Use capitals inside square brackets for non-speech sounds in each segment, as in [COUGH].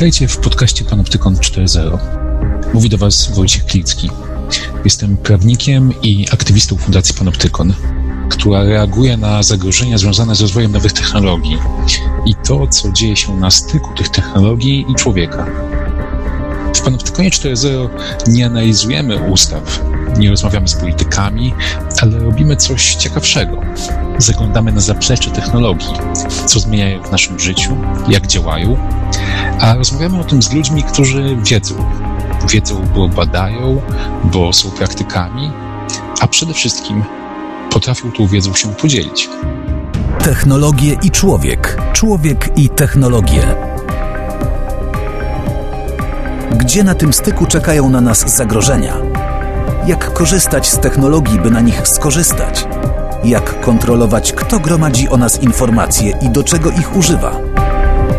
Witajcie w podcaście Panoptykon 4.0. Mówi do Was Wojciech Klicki. Jestem prawnikiem i aktywistą Fundacji Panoptykon, która reaguje na zagrożenia związane z rozwojem nowych technologii i to, co dzieje się na styku tych technologii i człowieka. W Panoptykonie 4.0 nie analizujemy ustaw, nie rozmawiamy z politykami, ale robimy coś ciekawszego. Zaglądamy na zaplecze technologii, co zmieniają w naszym życiu, jak działają, a rozmawiamy o tym z ludźmi, którzy wiedzą. Wiedzą, bo badają, bo są praktykami, a przede wszystkim potrafią tą wiedzą się podzielić. Technologie i człowiek. Człowiek i technologie. Gdzie na tym styku czekają na nas zagrożenia? Jak korzystać z technologii, by na nich skorzystać? Jak kontrolować, kto gromadzi o nas informacje i do czego ich używa?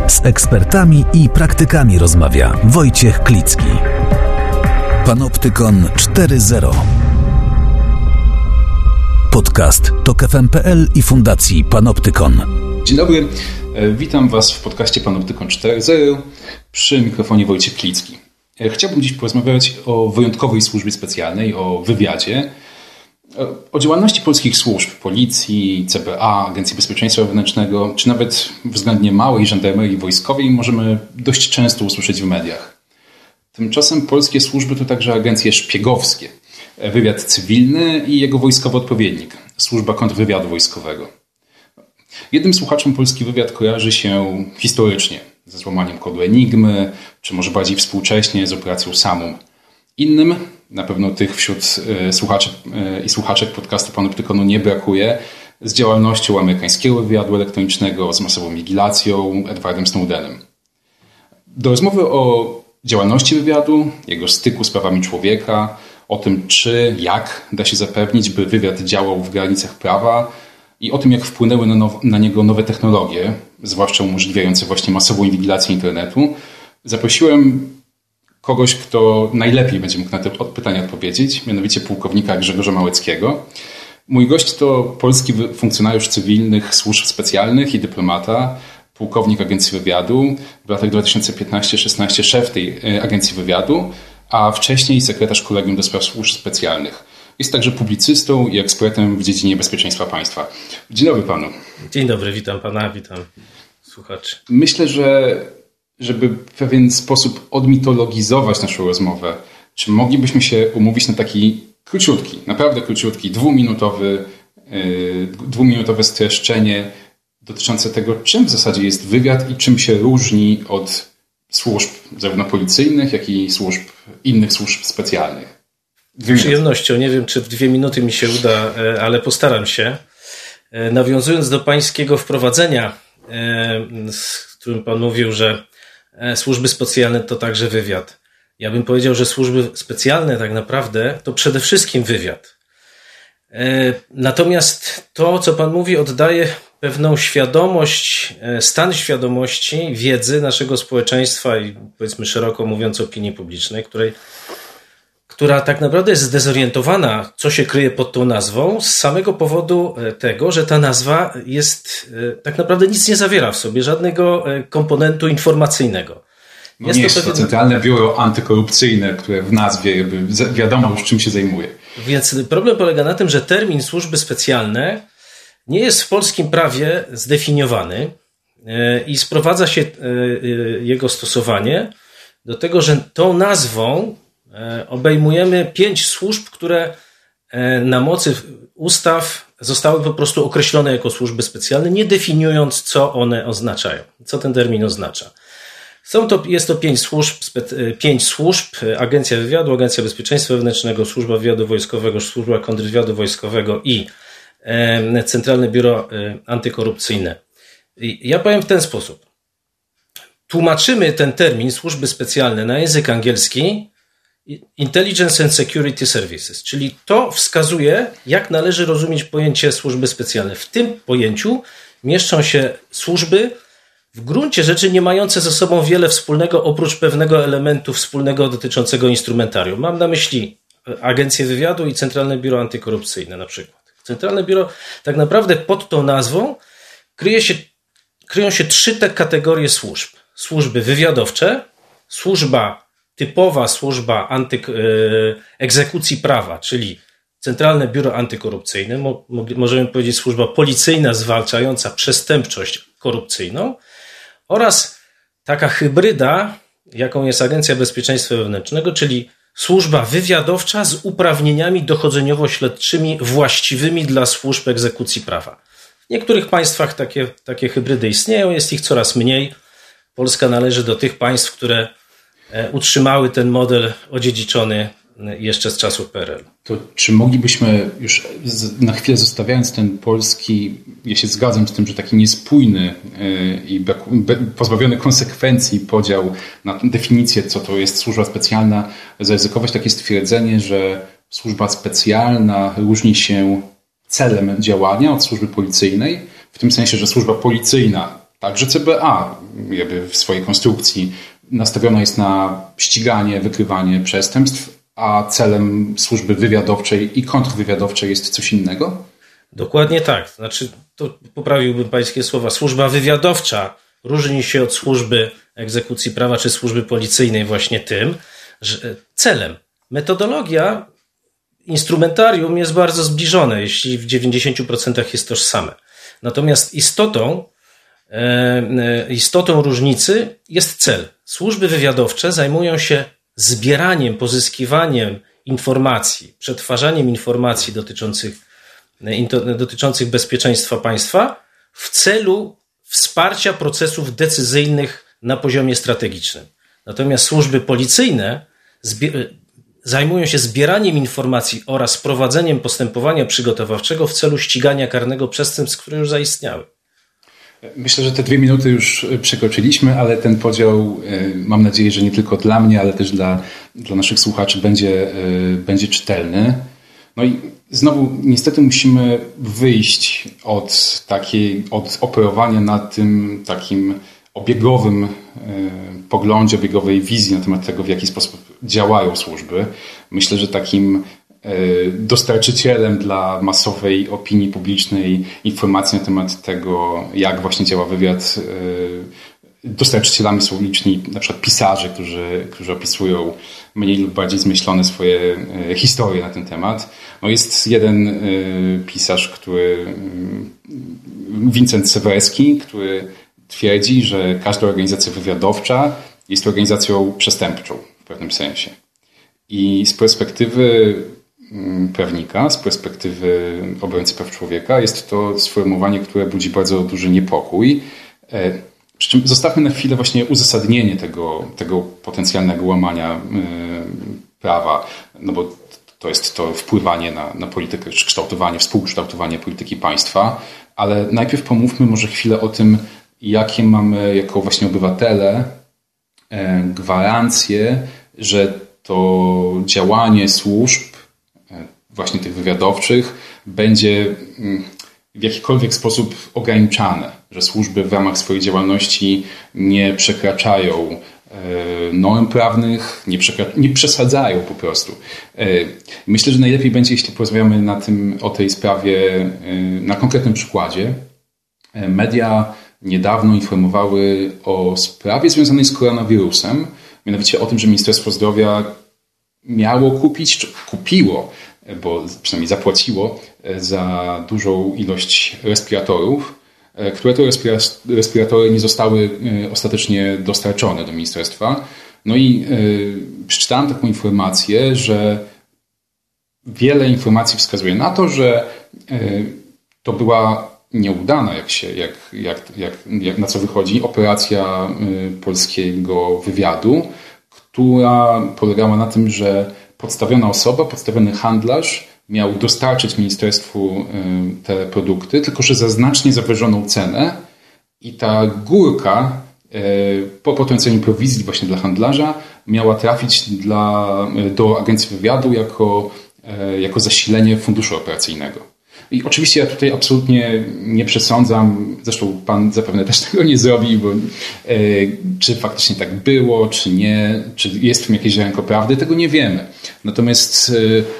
Z ekspertami i praktykami rozmawia Wojciech Klicki. Panoptykon 4.0 Podcast TOK FM.pl i Fundacji Panoptykon. Dzień dobry, e, witam Was w podcaście Panoptykon 4.0 przy mikrofonie Wojciech Klicki. E, chciałbym dziś porozmawiać o wyjątkowej służbie specjalnej, o wywiadzie, e, o działalności polskich służb, policji, CBA, Agencji Bezpieczeństwa Wewnętrznego, czy nawet względnie małej żandarmerii wojskowej możemy dość często usłyszeć w mediach. Tymczasem polskie służby to także agencje szpiegowskie, e, wywiad cywilny i jego wojskowy odpowiednik, służba kontrwywiadu wojskowego. Jednym słuchaczom polski wywiad kojarzy się historycznie ze złamaniem kodu Enigmy, czy może bardziej współcześnie z operacją Samum. Innym, na pewno tych wśród e, słuchaczy e, i słuchaczek podcastu Panoptykonu nie brakuje, z działalnością amerykańskiego wywiadu elektronicznego, z masową wigilacją, Edwardem Snowdenem. Do rozmowy o działalności wywiadu, jego styku z prawami człowieka, o tym czy, jak da się zapewnić, by wywiad działał w granicach prawa i o tym, jak wpłynęły na, na niego nowe technologie, zwłaszcza umożliwiające właśnie masową inwigilację internetu, zaprosiłem kogoś, kto najlepiej będzie mógł na te pytania odpowiedzieć, mianowicie pułkownika Grzegorza Małeckiego. Mój gość to polski funkcjonariusz cywilnych służb specjalnych i dyplomata, pułkownik Agencji Wywiadu, w latach 2015-16 szef tej e, Agencji Wywiadu, a wcześniej sekretarz Kolegium do Spraw Służb Specjalnych. Jest także publicystą i ekspertem w dziedzinie bezpieczeństwa państwa. Dzień dobry panu. Dzień dobry, witam pana, witam słuchaczy. Myślę, że żeby w pewien sposób odmitologizować naszą rozmowę, czy moglibyśmy się umówić na taki króciutki, naprawdę króciutki, dwuminutowy, yy, dwuminutowe streszczenie dotyczące tego, czym w zasadzie jest wywiad i czym się różni od służb zarówno policyjnych, jak i służb innych służb specjalnych. Przyjemnością. Nie wiem, czy w dwie minuty mi się uda, e, ale postaram się. E, nawiązując do pańskiego wprowadzenia, e, z którym pan mówił, że służby specjalne to także wywiad. Ja bym powiedział, że służby specjalne tak naprawdę to przede wszystkim wywiad. Natomiast to, co pan mówi, oddaje pewną świadomość, stan świadomości wiedzy naszego społeczeństwa i powiedzmy szeroko mówiąc opinii publicznej, której która tak naprawdę jest zdezorientowana, co się kryje pod tą nazwą, z samego powodu e, tego, że ta nazwa jest e, tak naprawdę nic nie zawiera w sobie, żadnego e, komponentu informacyjnego. No jest nie jest to. Centralne Biuro Antykorupcyjne, które w nazwie jakby wiadomo już czym się zajmuje. Więc problem polega na tym, że termin służby specjalne nie jest w polskim prawie zdefiniowany i sprowadza się jego stosowanie do tego, że tą nazwą obejmujemy pięć służb, które e, na mocy ustaw zostały po prostu określone jako służby specjalne, nie definiując, co one oznaczają, co ten termin oznacza. Są to, jest to pięć służb, e, pięć służb, Agencja Wywiadu, Agencja Bezpieczeństwa Wewnętrznego, Służba Wywiadu Wojskowego, Służba Kontrwywiadu Wojskowego i Centralne Biuro Antykorupcyjne. Ja powiem w ten sposób. Tłumaczymy ten termin służby specjalne na język angielski Intelligence and Security Services, czyli to wskazuje, jak należy rozumieć pojęcie służby specjalne. W tym pojęciu mieszczą się służby, w gruncie rzeczy nie mające ze sobą wiele wspólnego, oprócz pewnego elementu wspólnego dotyczącego instrumentarium. Mam na myśli e, Agencję Wywiadu i Centralne Biuro Antykorupcyjne na przykład. Centralne Biuro, tak naprawdę pod tą nazwą kryje się, kryją się trzy te kategorie służb. Służby wywiadowcze, służba, typowa służba anty, e, egzekucji prawa, czyli Centralne Biuro Antykorupcyjne, możemy powiedzieć służba policyjna zwalczająca przestępczość korupcyjną oraz taka hybryda, jaką jest Agencja Bezpieczeństwa Wewnętrznego, czyli służba wywiadowcza z uprawnieniami dochodzeniowo-śledczymi właściwymi dla służb egzekucji prawa. W niektórych państwach takie, takie hybrydy istnieją, jest ich coraz mniej. Polska należy do tych państw, które utrzymały ten model odziedziczony jeszcze z czasów PRL. To czy moglibyśmy już na chwilę zostawiając ten polski, ja się zgadzam z tym, że taki niespójny e, i pozbawiony konsekwencji podział na definicję, co to jest służba specjalna, zaryzykować takie stwierdzenie, że służba specjalna różni się celem działania od służby policyjnej, w tym sensie, że służba policyjna, także CBA, jakby w swojej konstrukcji, nastawiona jest na ściganie, wykrywanie przestępstw, a celem służby wywiadowczej i kontrwywiadowczej jest coś innego? Dokładnie tak. Znaczy, to poprawiłbym pańskie słowa. Służba wywiadowcza różni się od służby egzekucji prawa czy służby policyjnej właśnie tym, że celem, metodologia, instrumentarium jest bardzo zbliżone, jeśli w 90% jest tożsame. Natomiast istotą, e, e, istotą różnicy jest cel. Służby wywiadowcze zajmują się zbieraniem, pozyskiwaniem informacji, przetwarzaniem informacji dotyczących, dotyczących bezpieczeństwa państwa w celu wsparcia procesów decyzyjnych na poziomie strategicznym. Natomiast służby policyjne zajmują się zbieraniem informacji oraz prowadzeniem postępowania przygotowawczego w celu ścigania karnego przestępstw, które już zaistniały. Myślę, że te dwie minuty już przekroczyliśmy, ale ten podział e, mam nadzieję, że nie tylko dla mnie, ale też dla, dla naszych słuchaczy będzie, e, będzie czytelny. No i znowu niestety musimy wyjść od takiej, od operowania na tym takim obiegowym e, poglądzie, obiegowej wizji na temat tego, w jaki sposób działają służby. Myślę, że takim E, dostarczycielem dla masowej opinii publicznej informacji na temat tego, jak właśnie działa wywiad. E, dostarczycielami są liczni na przykład pisarze, którzy, którzy opisują mniej lub bardziej zmyślone swoje e, historie na ten temat. No jest jeden pisarz, który Vincent Sewerski, który twierdzi, że każda organizacja wywiadowcza jest organizacją przestępczą w pewnym sensie. I z perspektywy Mm, prawnika, z perspektywy obrońcy praw człowieka, jest to sformułowanie, które budzi bardzo duży niepokój. E, przy czym zostawmy na chwilę właśnie uzasadnienie tego, tego potencjalnego łamania e, prawa, no bo to jest to wpływanie na, na politykę, czy kształtowanie, współkształtowanie polityki państwa, ale najpierw pomówmy może chwilę o tym, jakie mamy jako właśnie obywatele e, gwarancje, że to działanie służb właśnie tych wywiadowczych będzie mm, w jakikolwiek sposób ograniczane, że służby w ramach swojej działalności nie przekraczają e, norm prawnych, nie, nie przesadzają po prostu. E, myślę, że najlepiej będzie, jeśli porozmawiamy na tym, o tej sprawie e, na konkretnym przykładzie. Media niedawno informowały o sprawie związanej z koronawirusem, mianowicie o tym, że Ministerstwo Zdrowia miało kupić, czy kupiło bo przynajmniej zapłaciło e, za dużą ilość respiratorów, e, które to respiratory nie zostały e, ostatecznie dostarczone do ministerstwa. No i przeczytałem taką informację, że wiele informacji wskazuje na to, że to była nieudana, jak się, jak, jak, jak, jak na co wychodzi, operacja polskiego wywiadu, która polegała na tym, że podstawiona osoba, podstawiony handlarz miał dostarczyć ministerstwu y, te produkty, tylko że za znacznie zawyżoną cenę i ta górka y, po potrąceniu prowizji właśnie dla handlarza miała trafić dla, y, do agencji wywiadu jako, jako zasilenie funduszu operacyjnego. I oczywiście ja tutaj absolutnie nie przesądzam, zresztą pan zapewne też [LAUGHS] tego nie zrobi, bo e, czy faktycznie tak było, czy nie, czy jest w tym jakieś ziarenko prawdy, tego nie wiemy. Natomiast e,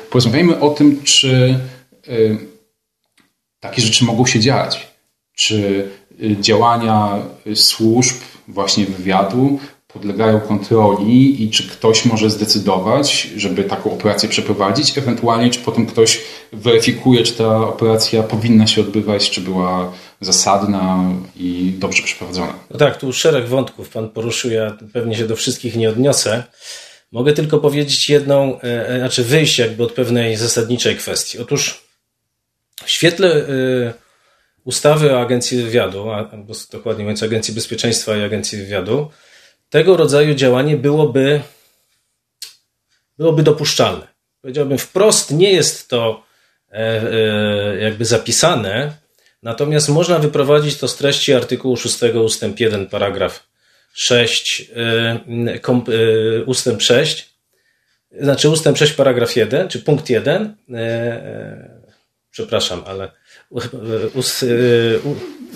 porozmawiajmy o tym, czy e, takie rzeczy mogą się dziać. Czy działania służb, właśnie wywiadu, podlegają kontroli i czy ktoś może zdecydować, żeby taką operację przeprowadzić, ewentualnie czy potem ktoś weryfikuje, czy ta operacja powinna się odbywać, czy była zasadna i dobrze przeprowadzona. No tak, tu szereg wątków Pan poruszył, ja pewnie się do wszystkich nie odniosę. Mogę tylko powiedzieć jedną, e, e, znaczy wyjść jakby od pewnej zasadniczej kwestii. Otóż w świetle e, ustawy o Agencji Wywiadu, albo dokładnie mówiąc Agencji Bezpieczeństwa i Agencji Wywiadu, tego rodzaju działanie byłoby, byłoby dopuszczalne. Powiedziałbym wprost, nie jest to jakby zapisane, natomiast można wyprowadzić to z treści artykułu 6 ustęp 1 paragraf 6, y, y, ustęp 6, znaczy ustęp 6, paragraf 1, czy punkt 1, y, przepraszam, ale ust,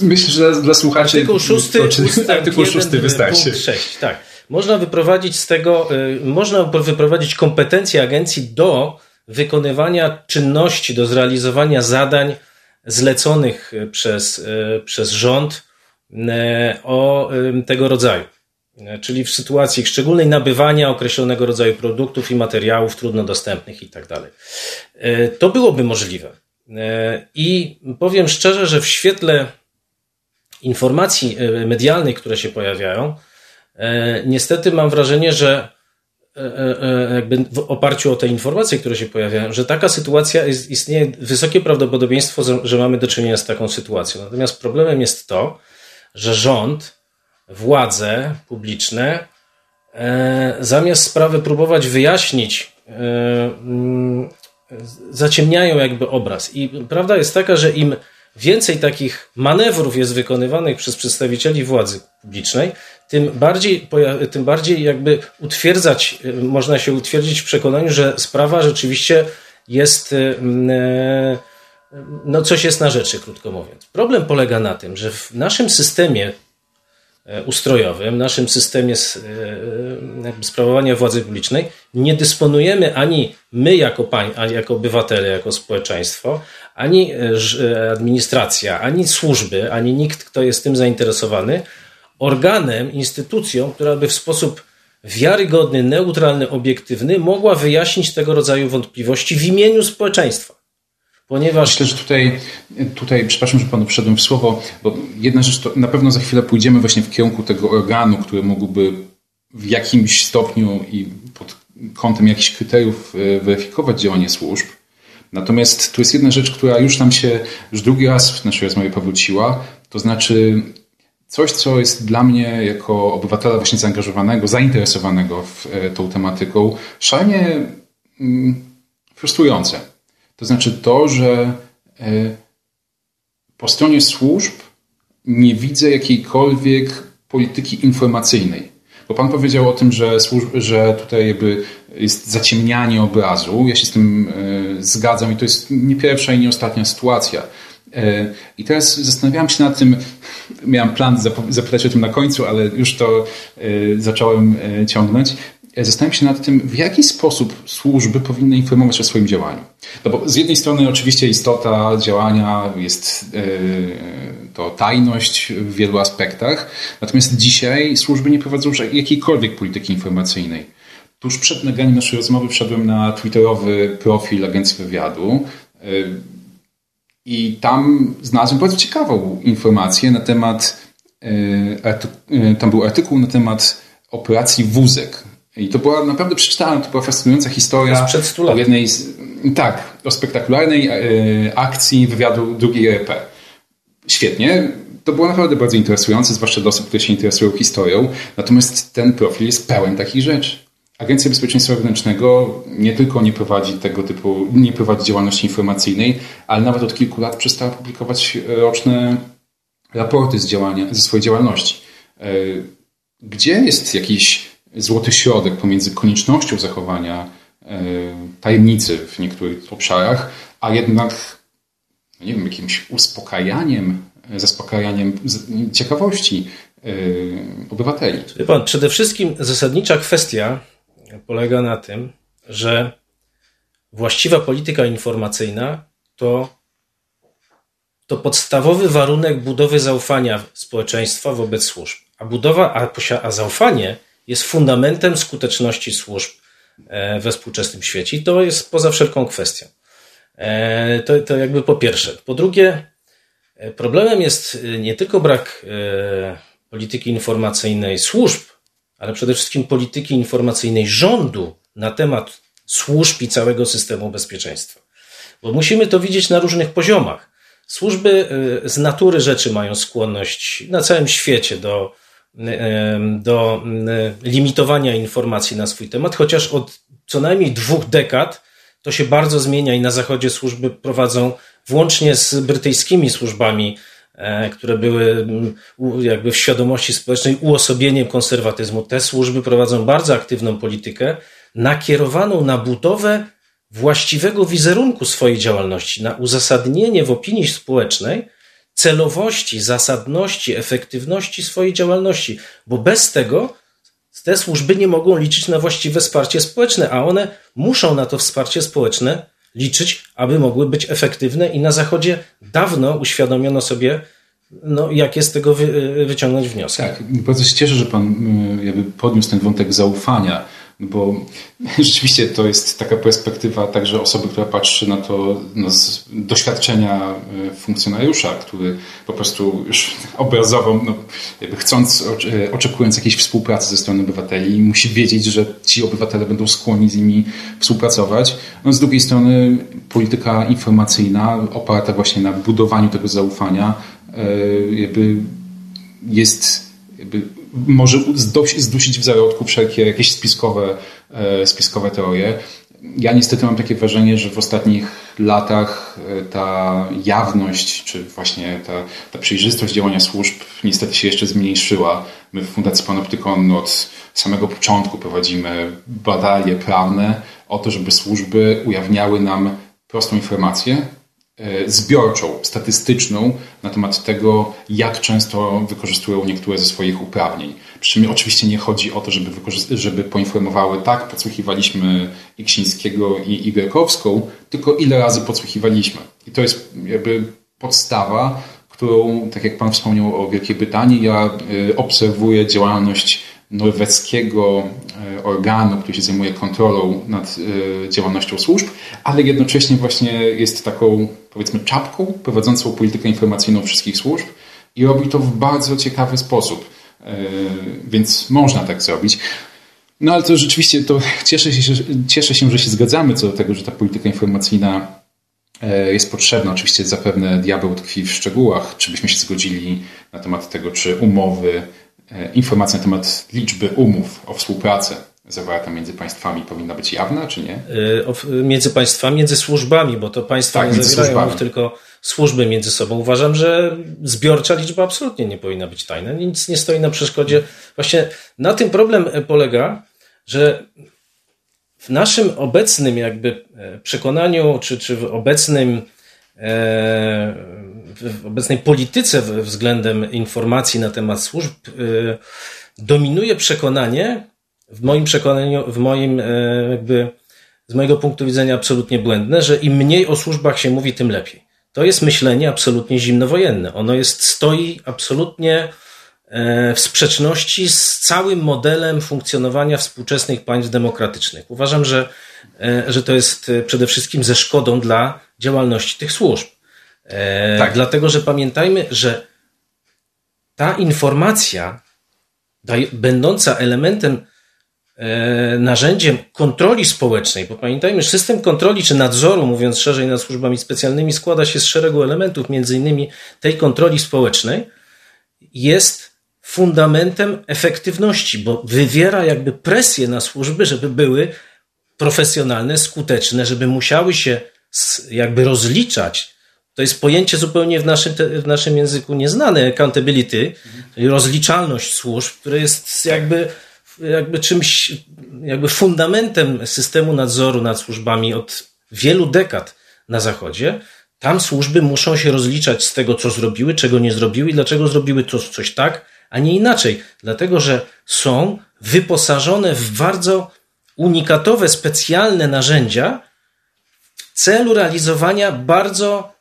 Myślę, że dla słuchaczy artykuł 6, ustęp artykuł 6 1, wystarczy. Punkt 6, tak. Można wyprowadzić z tego, można wyprowadzić kompetencje agencji do wykonywania czynności, do zrealizowania zadań zleconych przez, przez rząd o tego rodzaju. Czyli w sytuacji szczególnej nabywania określonego rodzaju produktów i materiałów trudno dostępnych i tak dalej. To byłoby możliwe. I powiem szczerze, że w świetle informacji medialnych, które się pojawiają, niestety mam wrażenie, że jakby w oparciu o te informacje, które się pojawiają, że taka sytuacja jest, istnieje wysokie prawdopodobieństwo, że mamy do czynienia z taką sytuacją. Natomiast problemem jest to, że rząd, władze publiczne, e, zamiast sprawę próbować wyjaśnić, e, zaciemniają jakby obraz. I prawda jest taka, że im więcej takich manewrów jest wykonywanych przez przedstawicieli władzy publicznej, tym bardziej, tym bardziej jakby utwierdzać, e, można się utwierdzić w przekonaniu, że sprawa rzeczywiście jest no coś jest na rzeczy, krótko mówiąc. Problem polega na tym, że w naszym systemie ustrojowym, naszym systemie e, sprawowania władzy publicznej nie dysponujemy ani my jako, pań, ani jako obywatele, jako społeczeństwo, ani e, administracja, ani służby, ani nikt, kto jest tym zainteresowany, organem, instytucją, która by w sposób wiarygodny, neutralny, obiektywny mogła wyjaśnić tego rodzaju wątpliwości w imieniu społeczeństwa. Ponieważ... Myślę, że tutaj, tutaj, przepraszam, że panu wszedłem w słowo, bo jedna rzecz to na pewno za chwilę pójdziemy właśnie w kierunku tego organu, który mógłby w jakimś stopniu i pod kątem jakichś kryteriów e, weryfikować działanie służb. Natomiast tu jest jedna rzecz, która już nam się już drugi raz w naszej rozmowie powróciła, to znaczy coś, co jest dla mnie jako obywatela właśnie zaangażowanego, zainteresowanego w e, tą tematyką, szalenie mm, frustrujące to znaczy to, że e, po stronie służb nie widzę jakiejkolwiek polityki informacyjnej. Bo Pan powiedział o tym, że, służb, że tutaj jakby jest zaciemnianie obrazu. Ja się z tym e, zgadzam i to jest nie pierwsza i nie ostatnia sytuacja. E, I teraz zastanawiałem się nad tym, miałem plan zapytać o tym na końcu, ale już to zacząłem ciągnąć. Zastanawiam się nad tym, w jaki sposób służby powinny informować o swoim działaniu. No bo z jednej strony oczywiście istota działania jest yy, to tajność w wielu aspektach, natomiast dzisiaj służby nie prowadzą jakiejkolwiek polityki informacyjnej. Tuż przed nagraniem naszej rozmowy wszedłem na twitterowy profil Agencji Wywiadu yy, i tam znalazłem bardzo ciekawą informację na temat, yy, tam był artykuł na temat operacji Wózek, i to była naprawdę przeczytana, to była fascynująca historia. Sprzed 100 lat. O jednej z, tak, o spektakularnej e, akcji wywiadu drugiej RP. Świetnie. To było naprawdę bardzo interesujące, zwłaszcza dla osób, które się interesują historią. Natomiast ten profil jest pełen takich rzeczy. Agencja Bezpieczeństwa Wewnętrznego nie tylko nie prowadzi tego typu, nie prowadzi działalności informacyjnej, ale nawet od kilku lat przestała publikować roczne raporty z działania, ze swojej działalności. E, gdzie jest jakiś złoty środek pomiędzy koniecznością zachowania e, tajemnicy w niektórych obszarach, a jednak, no nie wiem, jakimś uspokajaniem, zaspokajaniem ciekawości e, obywateli. Pan, przede wszystkim zasadnicza kwestia polega na tym, że właściwa polityka informacyjna to, to podstawowy warunek budowy zaufania społeczeństwa wobec służb. A budowa, a, a zaufanie jest fundamentem skuteczności służb e, we współczesnym świecie. I to jest poza wszelką kwestią. E, to, to jakby po pierwsze. Po drugie, e, problemem jest nie tylko brak polityki informacyjnej służb, ale przede wszystkim polityki informacyjnej rządu na temat służb i całego systemu bezpieczeństwa. Bo musimy to widzieć na różnych poziomach. Służby z natury rzeczy mają skłonność na całym świecie do do limitowania informacji na swój temat, chociaż od co najmniej dwóch dekad to się bardzo zmienia i na zachodzie służby prowadzą włącznie z brytyjskimi służbami, e, które były jakby w świadomości społecznej uosobieniem konserwatyzmu. Te służby prowadzą bardzo aktywną politykę nakierowaną na budowę właściwego wizerunku swojej działalności, na uzasadnienie w opinii społecznej celowości, zasadności, efektywności swojej działalności, bo bez tego te służby nie mogą liczyć na właściwe wsparcie społeczne, a one muszą na to wsparcie społeczne liczyć, aby mogły być efektywne i na Zachodzie dawno uświadomiono sobie, no, jakie z tego wy, wyciągnąć wnioski. Tak, bardzo się cieszę, że Pan y, jakby podniósł ten wątek zaufania bo [LAUGHS] rzeczywiście to jest taka perspektywa także osoby, która patrzy na to no, z doświadczenia e, funkcjonariusza, który po prostu już [LAUGHS] obrazowo, no, chcąc, e, oczekując jakiejś współpracy ze strony obywateli, musi wiedzieć, że ci obywatele będą skłonni z nimi współpracować. No, z drugiej strony polityka informacyjna oparta właśnie na budowaniu tego zaufania e, jakby jest jakby może zdusić w zarodku wszelkie jakieś spiskowe, e, spiskowe teorie. Ja niestety mam takie wrażenie, że w ostatnich latach e, ta jawność, czy właśnie ta, ta przejrzystość działania służb niestety się jeszcze zmniejszyła. My w Fundacji Panoptykon od samego początku prowadzimy badalie prawne o to, żeby służby ujawniały nam prostą informację, zbiorczą, statystyczną na temat tego, jak często wykorzystują niektóre ze swoich uprawnień. Przy czym oczywiście nie chodzi o to, żeby, żeby poinformowały, tak, podsłuchiwaliśmy Iksińskiego i Igrekowską, tylko ile razy podsłuchiwaliśmy. I to jest jakby podstawa, którą, tak jak Pan wspomniał o Wielkiej Brytanii, ja e, obserwuję działalność norweskiego e, organu, który się zajmuje kontrolą nad e, działalnością służb, ale jednocześnie właśnie jest taką, powiedzmy, czapką prowadzącą politykę informacyjną wszystkich służb i robi to w bardzo ciekawy sposób. E, więc można tak zrobić. No ale to rzeczywiście to cieszę się, cieszę się, że się zgadzamy co do tego, że ta polityka informacyjna jest potrzebna. Oczywiście zapewne diabeł tkwi w szczegółach, czy byśmy się zgodzili na temat tego, czy umowy E, informacja na temat liczby umów o współpracę zawarta między państwami powinna być jawna, czy nie? E, między państwami, między służbami, bo to państwa tak, nie zawierają umów, tylko służby między sobą. Uważam, że zbiorcza liczba absolutnie nie powinna być tajna. Nic nie stoi na przeszkodzie. Właśnie na tym problem polega, że w naszym obecnym jakby e, przekonaniu, czy, czy w obecnym w obecnej polityce względem informacji na temat służb dominuje przekonanie, w moim przekonaniu, w moim e, jakby, z mojego punktu widzenia absolutnie błędne, że im mniej o służbach się mówi, tym lepiej. To jest myślenie absolutnie zimnowojenne. Ono jest, stoi absolutnie e, w sprzeczności z całym modelem funkcjonowania współczesnych państw demokratycznych. Uważam, że, e, że to jest przede wszystkim ze szkodą dla działalności tych służb. Tak. Dlatego, że pamiętajmy, że ta informacja, będąca elementem, narzędziem kontroli społecznej, bo pamiętajmy, że system kontroli czy nadzoru, mówiąc szerzej nad służbami specjalnymi, składa się z szeregu elementów, między innymi tej kontroli społecznej, jest fundamentem efektywności, bo wywiera jakby presję na służby, żeby były profesjonalne, skuteczne, żeby musiały się jakby rozliczać. To jest pojęcie zupełnie w naszym, w naszym języku nieznane, accountability, rozliczalność służb, które jest jakby, jakby czymś, jakby fundamentem systemu nadzoru nad służbami od wielu dekad na Zachodzie. Tam służby muszą się rozliczać z tego, co zrobiły, czego nie zrobiły i dlaczego zrobiły to coś tak, a nie inaczej. Dlatego, że są wyposażone w bardzo unikatowe, specjalne narzędzia w celu realizowania bardzo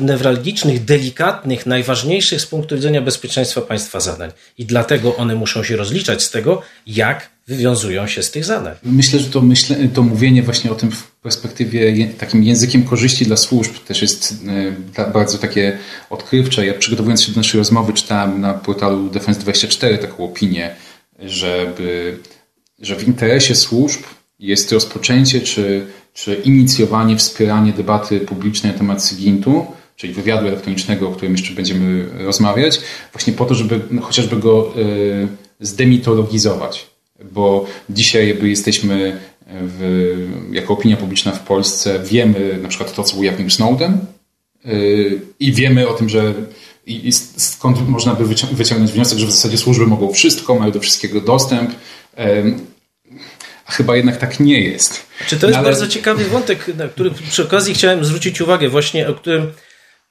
newralgicznych, delikatnych, najważniejszych z punktu widzenia bezpieczeństwa państwa zadań. I dlatego one muszą się rozliczać z tego, jak wywiązują się z tych zadań. Myślę, że to, myśle, to mówienie właśnie o tym w perspektywie takim językiem korzyści dla służb też jest e, bardzo takie odkrywcze. Ja przygotowując się do naszej rozmowy czytałem na portalu Defense24 taką opinię, żeby, że w interesie służb jest rozpoczęcie czy, czy inicjowanie, wspieranie debaty publicznej na temat SIGINT-u, czyli wywiadu elektronicznego, o którym jeszcze będziemy rozmawiać, właśnie po to, żeby no, chociażby go y, zdemitologizować. Bo dzisiaj jakby jesteśmy w, jako opinia publiczna w Polsce, wiemy na przykład to, co ujawnił Snowden y, i wiemy o tym, że i, skąd można by wyciągnąć wniosek, że w zasadzie służby mogą wszystko, mają do wszystkiego dostęp. Chyba jednak tak nie jest. Czy to jest no, ale... bardzo ciekawy wątek, na który przy okazji chciałem zwrócić uwagę, właśnie o którym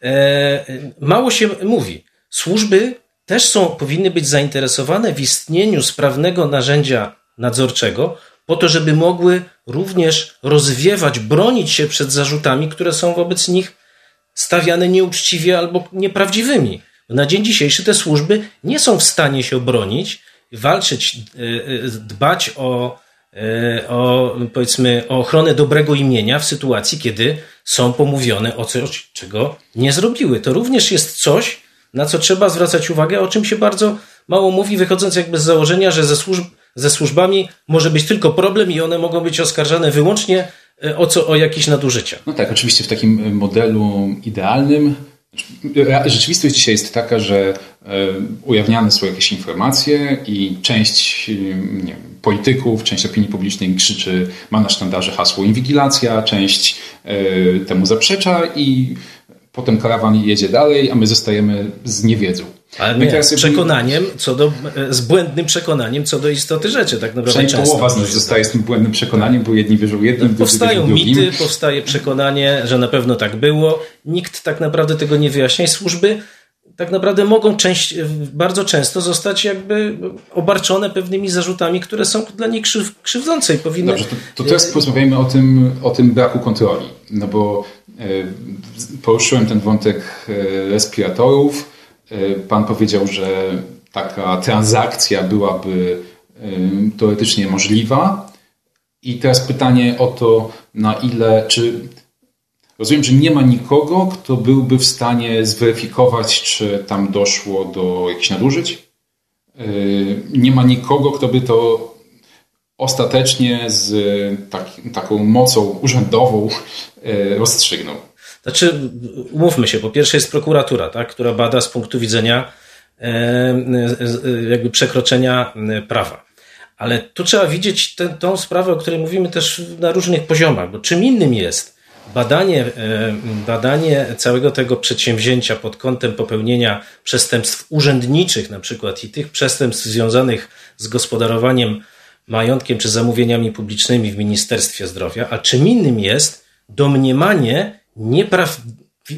e, mało się mówi. Służby też są, powinny być zainteresowane w istnieniu sprawnego narzędzia nadzorczego, po to, żeby mogły również rozwiewać, bronić się przed zarzutami, które są wobec nich stawiane nieuczciwie albo nieprawdziwymi. Na dzień dzisiejszy te służby nie są w stanie się obronić, walczyć, e, e, dbać o, o, powiedzmy, o ochronę dobrego imienia w sytuacji, kiedy są pomówione o coś, czego nie zrobiły. To również jest coś, na co trzeba zwracać uwagę, o czym się bardzo mało mówi, wychodząc jakby z założenia, że ze, służb, ze służbami może być tylko problem i one mogą być oskarżane wyłącznie E, o, co, o jakieś nadużycia. No tak, oczywiście w takim e, modelu idealnym Rzeczywistość dzisiaj jest taka, że e, ujawniane są jakieś informacje i część nie wiem, polityków, część opinii publicznej krzyczy, ma na sztandarze hasło inwigilacja, część temu zaprzecza i potem karawan jedzie dalej, a my zostajemy z niewiedzą. Ale nie, z przekonaniem, co do, z błędnym przekonaniem co do istoty rzeczy, tak naprawdę Przynajmniej połowa z nas zostaje z tym błędnym przekonaniem, bo jedni wierzą jednym, Powstają mity, powstaje przekonanie, że na pewno tak było. Nikt tak naprawdę tego nie wyjaśnia i służby tak naprawdę mogą część, bardzo często zostać jakby obarczone pewnymi zarzutami, które są dla nich krzyw, krzywdzące i powinny... Dobrze, to, to teraz porozmawiajmy o tym, o tym braku kontroli, no bo e, poruszyłem ten wątek e, respiratorów, E, pan powiedział, że taka transakcja byłaby teoretycznie możliwa. I teraz pytanie o to, na ile, czy rozumiem, że nie ma nikogo, kto byłby w stanie zweryfikować, czy tam doszło do jakichś nadużyć? E, nie ma nikogo, kto by to ostatecznie z tak, taką mocą urzędową rozstrzygnął. Znaczy, umówmy się, po pierwsze jest prokuratura, tak, która bada z punktu widzenia e, jakby przekroczenia prawa. Ale tu trzeba widzieć tę, sprawę, o której mówimy też na różnych poziomach, bo czym innym jest badanie, badanie całego tego przedsięwzięcia pod kątem popełnienia przestępstw urzędniczych na przykład i tych przestępstw związanych z gospodarowaniem majątkiem czy zamówieniami publicznymi w Ministerstwie Zdrowia, a czym innym jest domniemanie niepraw,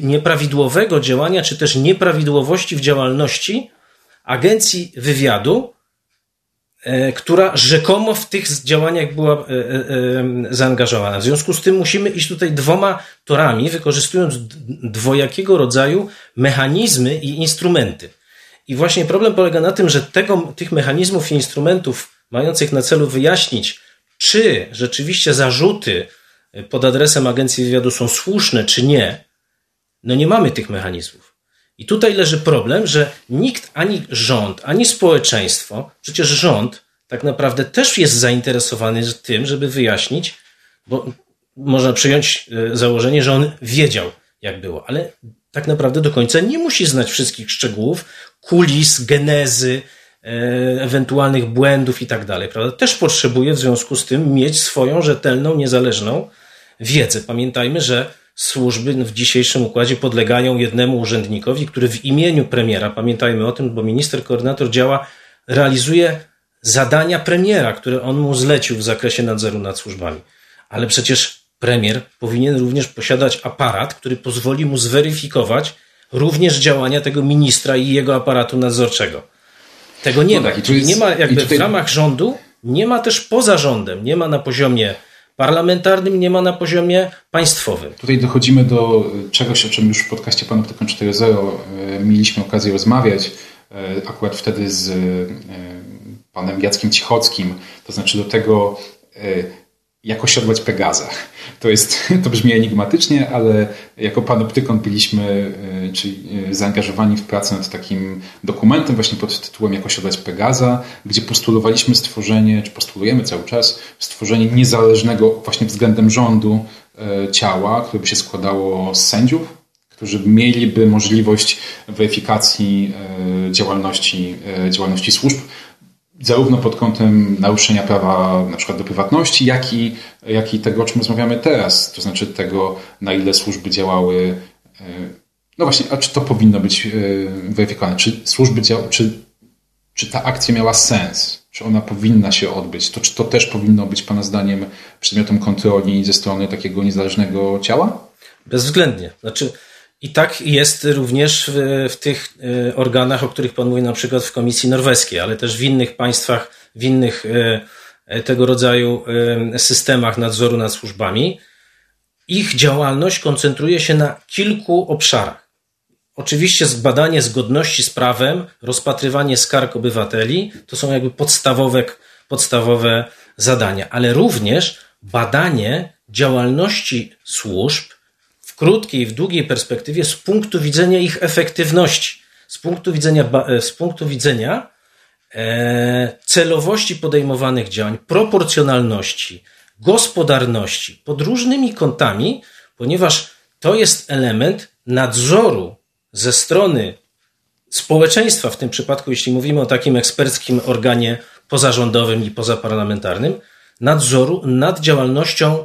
nieprawidłowego działania, czy też nieprawidłowości w działalności agencji wywiadu, e, która rzekomo w tych działaniach była e, e, zaangażowana. W związku z tym musimy iść tutaj dwoma torami, wykorzystując dwojakiego rodzaju mechanizmy i instrumenty. I właśnie problem polega na tym, że tego, tych mechanizmów i instrumentów mających na celu wyjaśnić, czy rzeczywiście zarzuty pod adresem agencji wywiadu są słuszne czy nie, no nie mamy tych mechanizmów. I tutaj leży problem, że nikt, ani rząd, ani społeczeństwo, przecież rząd tak naprawdę też jest zainteresowany tym, żeby wyjaśnić, bo można przyjąć e, założenie, że on wiedział, jak było, ale tak naprawdę do końca nie musi znać wszystkich szczegółów, kulis, genezy, e, ewentualnych błędów i tak dalej. Też potrzebuje w związku z tym mieć swoją rzetelną, niezależną wiedzę. Pamiętajmy, że służby w dzisiejszym układzie podlegają jednemu urzędnikowi, który w imieniu premiera, pamiętajmy o tym, bo minister koordynator działa, realizuje zadania premiera, które on mu zlecił w zakresie nadzoru nad służbami. Ale przecież premier powinien również posiadać aparat, który pozwoli mu zweryfikować również działania tego ministra i jego aparatu nadzorczego. Tego nie no ma. Tak, Czyli nie ma jakby tutaj... w ramach rządu, nie ma też poza rządem, nie ma na poziomie parlamentarnym, nie ma na poziomie państwowym. Tutaj dochodzimy do czegoś, o czym już w podcaście Panoptykon 4.0 mieliśmy okazję rozmawiać, akurat wtedy z panem Jackiem Cichockim, to znaczy do tego, jak osiodłać Pegaza. To, jest, [LAUGHS] to brzmi enigmatycznie, ale jako panoptykon byliśmy e, czyli e, zaangażowani w pracę nad takim dokumentem właśnie pod tytułem Jak osiodłać Pegaza, gdzie postulowaliśmy stworzenie, czy postulujemy cały czas, stworzenie niezależnego właśnie względem rządu e, ciała, które by się składało z sędziów, którzy mieliby możliwość weryfikacji działalności, działalności służb zarówno pod kątem naruszenia prawa na przykład do prywatności, jak i, jak i tego, o czym rozmawiamy teraz, to znaczy tego, na ile służby działały. E, no właśnie, a czy to powinno być e, weryfikowane? Czy służby czy, czy ta akcja miała sens? Czy ona powinna się odbyć? To czy to też powinno być Pana zdaniem przedmiotem kontroli ze strony takiego niezależnego ciała? Bezwzględnie. Znaczy, i tak jest również w, w, tych e, organach, o których Pan mówi, na przykład w Komisji Norweskiej, ale też w innych państwach, w innych e, e, tego rodzaju systemach nadzoru nad służbami. Ich działalność koncentruje się na kilku obszarach. Oczywiście zbadanie zgodności z prawem, rozpatrywanie skarg obywateli to są jakby podstawowe, podstawowe zadania, ale również badanie działalności służb krótkiej i w długiej perspektywie z punktu widzenia ich efektywności, z punktu widzenia, e, z punktu widzenia e, celowości podejmowanych działań, proporcjonalności, gospodarności, pod różnymi kątami, ponieważ to jest element nadzoru ze strony społeczeństwa, w tym przypadku, jeśli mówimy o takim eksperckim organie pozarządowym i pozaparlamentarnym, nadzoru nad działalnością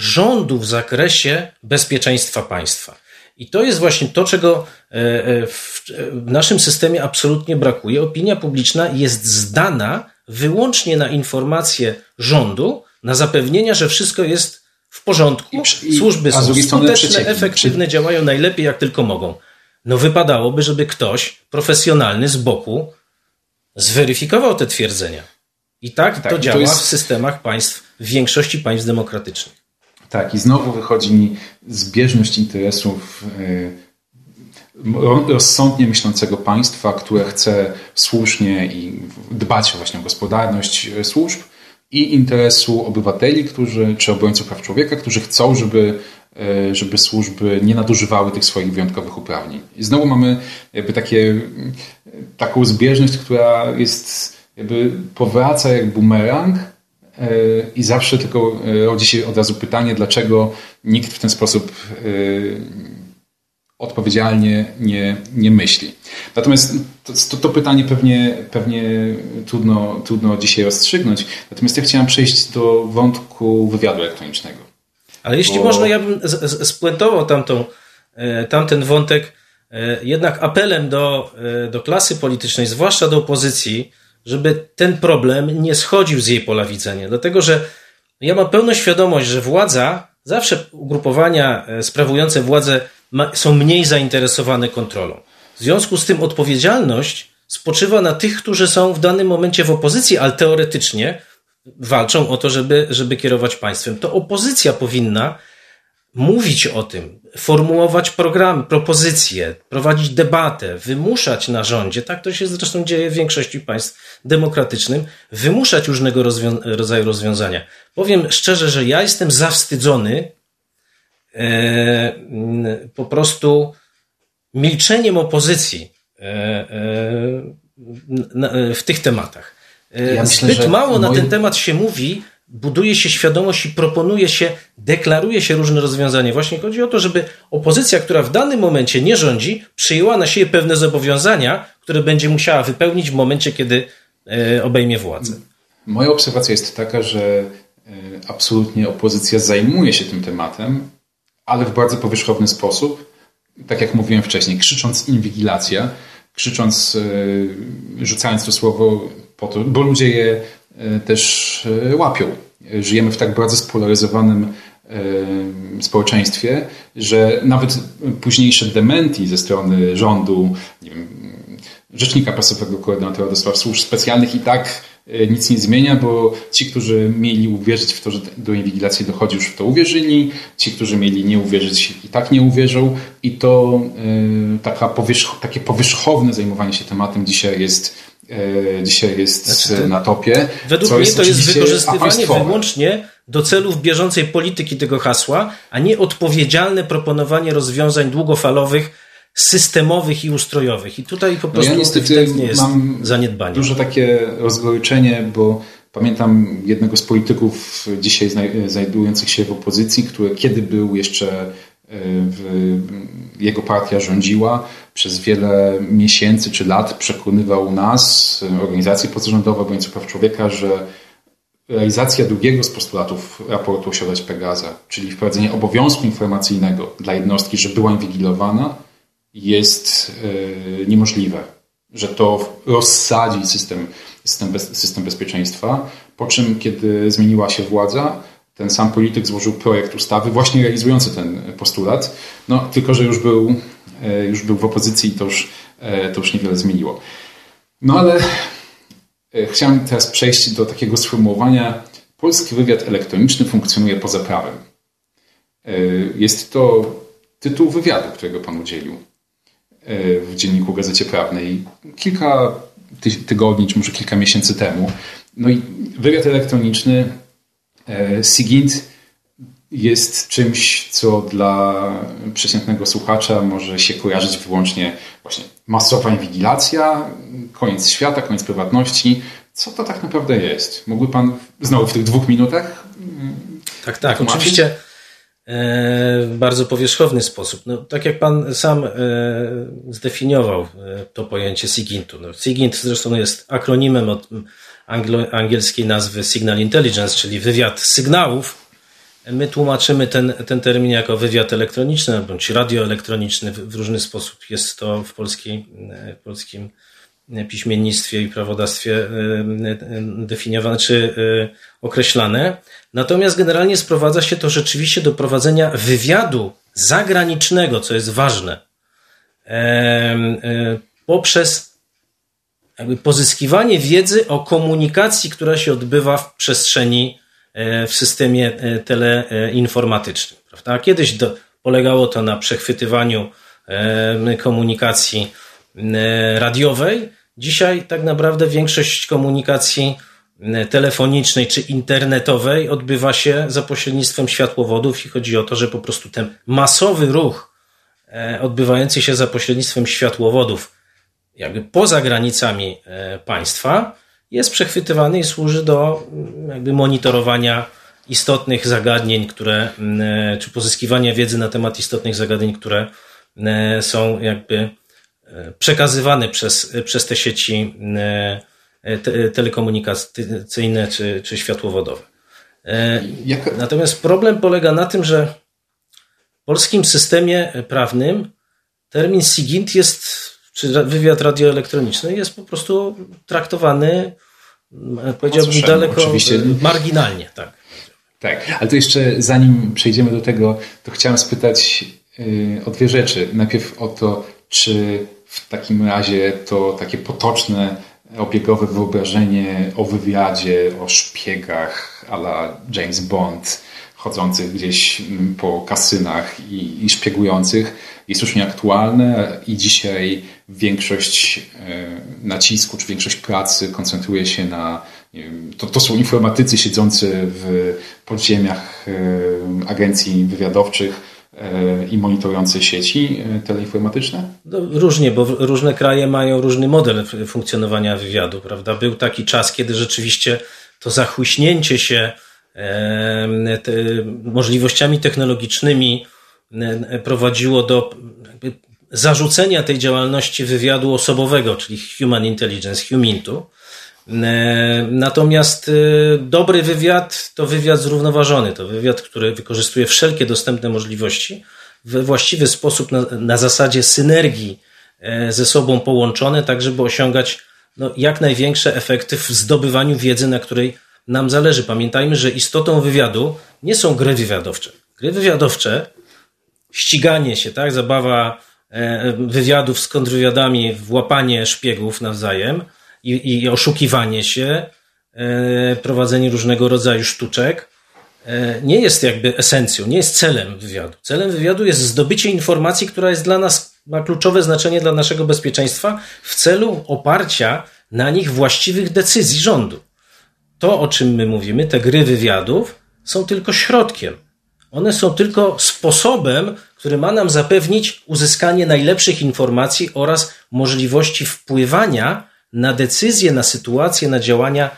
rządu w zakresie bezpieczeństwa państwa. I to jest właśnie to, czego e, e, w naszym systemie absolutnie brakuje. Opinia publiczna jest zdana wyłącznie na informacje rządu, na zapewnienia, że wszystko jest w porządku. I, Służby są skuteczne, efektywne, działają najlepiej jak tylko mogą. No wypadałoby, żeby ktoś profesjonalny z boku zweryfikował te twierdzenia. I tak, tak to działa to jest... w systemach państw, w większości państw demokratycznych. Tak, i znowu wychodzi mi zbieżność interesów e, rozsądnie myślącego państwa, które chce słusznie i dbać właśnie o gospodarność e, służb i interesu obywateli, którzy, czy obrońców praw człowieka, którzy chcą, żeby, e, żeby służby nie nadużywały tych swoich wyjątkowych uprawnień. I znowu mamy jakby takie, taką zbieżność, która jest jakby powraca jak bumerang, I zawsze tylko e, rodzi się od razu pytanie, dlaczego nikt w ten sposób e, odpowiedzialnie nie, nie myśli. Natomiast to, to, pytanie pewnie, pewnie trudno, trudno dzisiaj rozstrzygnąć. Natomiast ja chciałem przejść do wątku wywiadu elektronicznego. Ale jeśli bo... można, ja bym spuentował tamtą, tamten wątek jednak apelem do, do klasy politycznej, zwłaszcza do opozycji, żeby ten problem nie schodził z jej pola widzenia. Dlatego, że ja mam pełną świadomość, że władza, zawsze ugrupowania e, sprawujące władzę są mniej zainteresowane kontrolą. W związku z tym odpowiedzialność spoczywa na tych, którzy są w danym momencie w opozycji, ale teoretycznie walczą o to, żeby, żeby kierować państwem. To opozycja powinna mówić o tym, formułować programy, propozycje, prowadzić debatę, wymuszać na rządzie, tak to się zresztą dzieje w większości państw demokratycznym, wymuszać różnego rozwią rodzaju rozwiązania. Powiem szczerze, że ja jestem zawstydzony e, po prostu milczeniem opozycji e, e, w tych tematach. E, ja myślę, Zbyt mało na ten temat się mówi, buduje się świadomość i proponuje się, deklaruje się różne rozwiązania. Właśnie chodzi o to, żeby opozycja, która w danym momencie nie rządzi, przyjęła na siebie pewne zobowiązania, które będzie musiała wypełnić w momencie, kiedy e, obejmie władzę. Moja obserwacja jest taka, że e, absolutnie opozycja zajmuje się tym tematem, ale w bardzo powierzchowny sposób. Tak jak mówiłem wcześniej, krzycząc inwigilacja, krzycząc, e, rzucając to słowo po to, bo ludzie je też e, łapią. Żyjemy w tak bardzo spolaryzowanym e, społeczeństwie, że nawet późniejsze dementi ze strony rządu, wiem, rzecznika prasowego koordynatora do spraw służb specjalnych i tak e, nic nie zmienia, bo ci, którzy mieli uwierzyć w to, że do inwigilacji dochodzi, już w to uwierzyli, ci, którzy mieli nie uwierzyć, i tak nie uwierzą i to e, taka powierzch takie powierzchowne zajmowanie się tematem dzisiaj jest dzisiaj jest znaczy, na topie. Według mnie to jest wykorzystywanie wyłącznie do celów bieżącej polityki tego hasła, a nie odpowiedzialne proponowanie rozwiązań długofalowych, systemowych i ustrojowych. I tutaj po prostu no ja niestety jest mam zaniedbanie. Duże takie rozgoryczenie, bo pamiętam jednego z polityków dzisiaj znajdujących się w opozycji, który kiedy był jeszcze e, jego partia rządziła, przez wiele miesięcy czy lat przekonywał nas, organizacje pozarządowe, obrońców praw człowieka, że realizacja drugiego z postulatów raportu o siodać Pegaza, czyli wprowadzenie obowiązku informacyjnego dla jednostki, że była inwigilowana, jest yy, niemożliwe. Że to rozsadzi system, system, bez, system bezpieczeństwa, po czym kiedy zmieniła się władza, ten sam polityk złożył projekt ustawy właśnie realizujący ten postulat, no tylko, że już był, yy, już był w opozycji i to już, yy, to już niewiele zmieniło. No ale E, chciałem teraz przejść do takiego sformułowania. Polski wywiad elektroniczny funkcjonuje poza prawem. E, jest to tytuł wywiadu, którego Pan udzielił e, w dzienniku Gazecie Prawnej kilka tygodni, czy może kilka miesięcy temu. No i wywiad elektroniczny SIGINT jest czymś, co dla przeciętnego słuchacza może się kojarzyć wyłącznie właśnie masowa inwigilacja, koniec świata, koniec prywatności. Co to tak naprawdę jest? Mógłby Pan znowu w tych dwóch minutach? Tak, tak. Tłumaczyć? Oczywiście e, w bardzo powierzchowny sposób. No, tak jak Pan sam e, zdefiniował e, to pojęcie SIGINT-u. No, SIGINT zresztą jest akronimem od anglo, angielskiej nazwy Signal Intelligence, czyli wywiad sygnałów My tłumaczymy ten, ten termin jako wywiad elektroniczny bądź radioelektroniczny. W różny sposób jest to w, polskiej, w polskim piśmiennictwie i prawodawstwie e, e, definiowane czy e, określane. Natomiast generalnie sprowadza się to rzeczywiście do prowadzenia wywiadu zagranicznego, co jest ważne, poprzez jakby pozyskiwanie wiedzy o komunikacji, która się odbywa w przestrzeni E, w systemie e, teleinformatycznym. Prawda? Kiedyś do, polegało to na przechwytywaniu e, komunikacji radiowej. Dzisiaj tak naprawdę większość komunikacji telefonicznej czy internetowej odbywa się za pośrednictwem światłowodów i chodzi o to, że po prostu ten masowy ruch odbywający się za pośrednictwem światłowodów jakby poza granicami państwa jest przechwytywany i służy do mm, jakby monitorowania istotnych zagadnień, które, mm, czy pozyskiwania wiedzy na temat istotnych zagadnień, które mm, są jakby e, przekazywane przez, przez te sieci e, telekomunikacyjne czy, czy światłowodowe. E, natomiast problem polega na tym, że w polskim systemie prawnym termin SIGINT jest czy wywiad radioelektroniczny jest po prostu traktowany, powiedziałbym, daleko oczywiście. marginalnie. Tak. tak, ale to jeszcze zanim przejdziemy do tego, to chciałem spytać yy, o dwie rzeczy. Najpierw o to, czy w takim razie to takie potoczne, obiegowe wyobrażenie o wywiadzie, o szpiegach a la James Bond, chodzących gdzieś mm, po kasynach i, i szpiegujących jest już nieaktualne i dzisiaj większość e, nacisku czy większość pracy koncentruje się na wiem, to, to są informatycy siedzący w podziemiach e, agencji wywiadowczych e, i monitorujące sieci teleinformatyczne? No, różnie, bo różne kraje mają różny model funkcjonowania wywiadu, prawda? Był taki czas, kiedy rzeczywiście to zachłyśnięcie się możliwościami technologicznymi prowadziło do zarzucenia tej działalności wywiadu osobowego, czyli human intelligence, humintu. Natomiast y, dobry wywiad to wywiad zrównoważony, to wywiad, który wykorzystuje wszelkie dostępne możliwości we właściwy sposób na, na zasadzie synergii e, ze sobą połączone, tak żeby osiągać no, jak największe efekty w zdobywaniu wiedzy, na której nam zależy. Pamiętajmy, że istotą wywiadu nie są gry wywiadowcze. Gry wywiadowcze, ściganie się, tak, zabawa e, wywiadów z kontrwywiadami, włapanie szpiegów nawzajem i, i oszukiwanie się, prowadzenie różnego rodzaju sztuczek, nie jest jakby esencją, nie jest celem wywiadu. Celem wywiadu jest zdobycie informacji, która jest dla nas, ma kluczowe znaczenie dla naszego bezpieczeństwa w celu oparcia na nich właściwych decyzji rządu. To, o czym my mówimy, te gry wywiadów, są tylko środkiem. One są tylko sposobem, który ma nam zapewnić uzyskanie najlepszych informacji oraz możliwości wpływania na decyzje, na sytuacje, na działania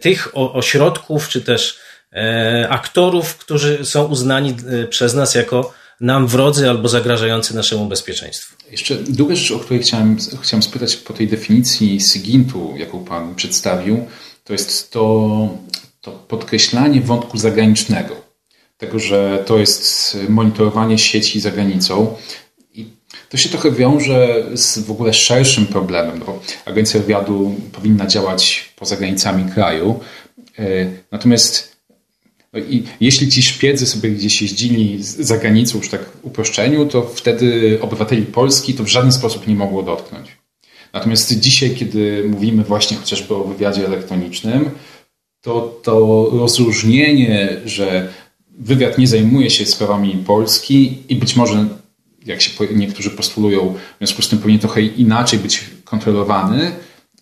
tych ośrodków czy też e, aktorów, którzy są uznani e, przez nas jako nam wrodzy albo zagrażający naszemu bezpieczeństwu. Jeszcze druga rzecz, o której chciałem, chciałem spytać po tej definicji SIGINT-u, jaką Pan przedstawił, to jest to, to podkreślanie wątku zagranicznego tego, że to jest monitorowanie sieci za granicą. I to się trochę wiąże z w ogóle szerszym problemem, bo Agencja Wywiadu powinna działać poza granicami kraju. E, natomiast no i jeśli ci szpiedzy sobie gdzieś jeździli za granicą, już tak uproszczeniu, to wtedy obywateli Polski to w żaden sposób nie mogło dotknąć. Natomiast dzisiaj, kiedy mówimy właśnie chociażby o wywiadzie elektronicznym, to to rozróżnienie, że wywiad nie zajmuje się sprawami Polski i być może, jak się niektórzy postulują, w związku z tym powinien trochę inaczej być kontrolowany,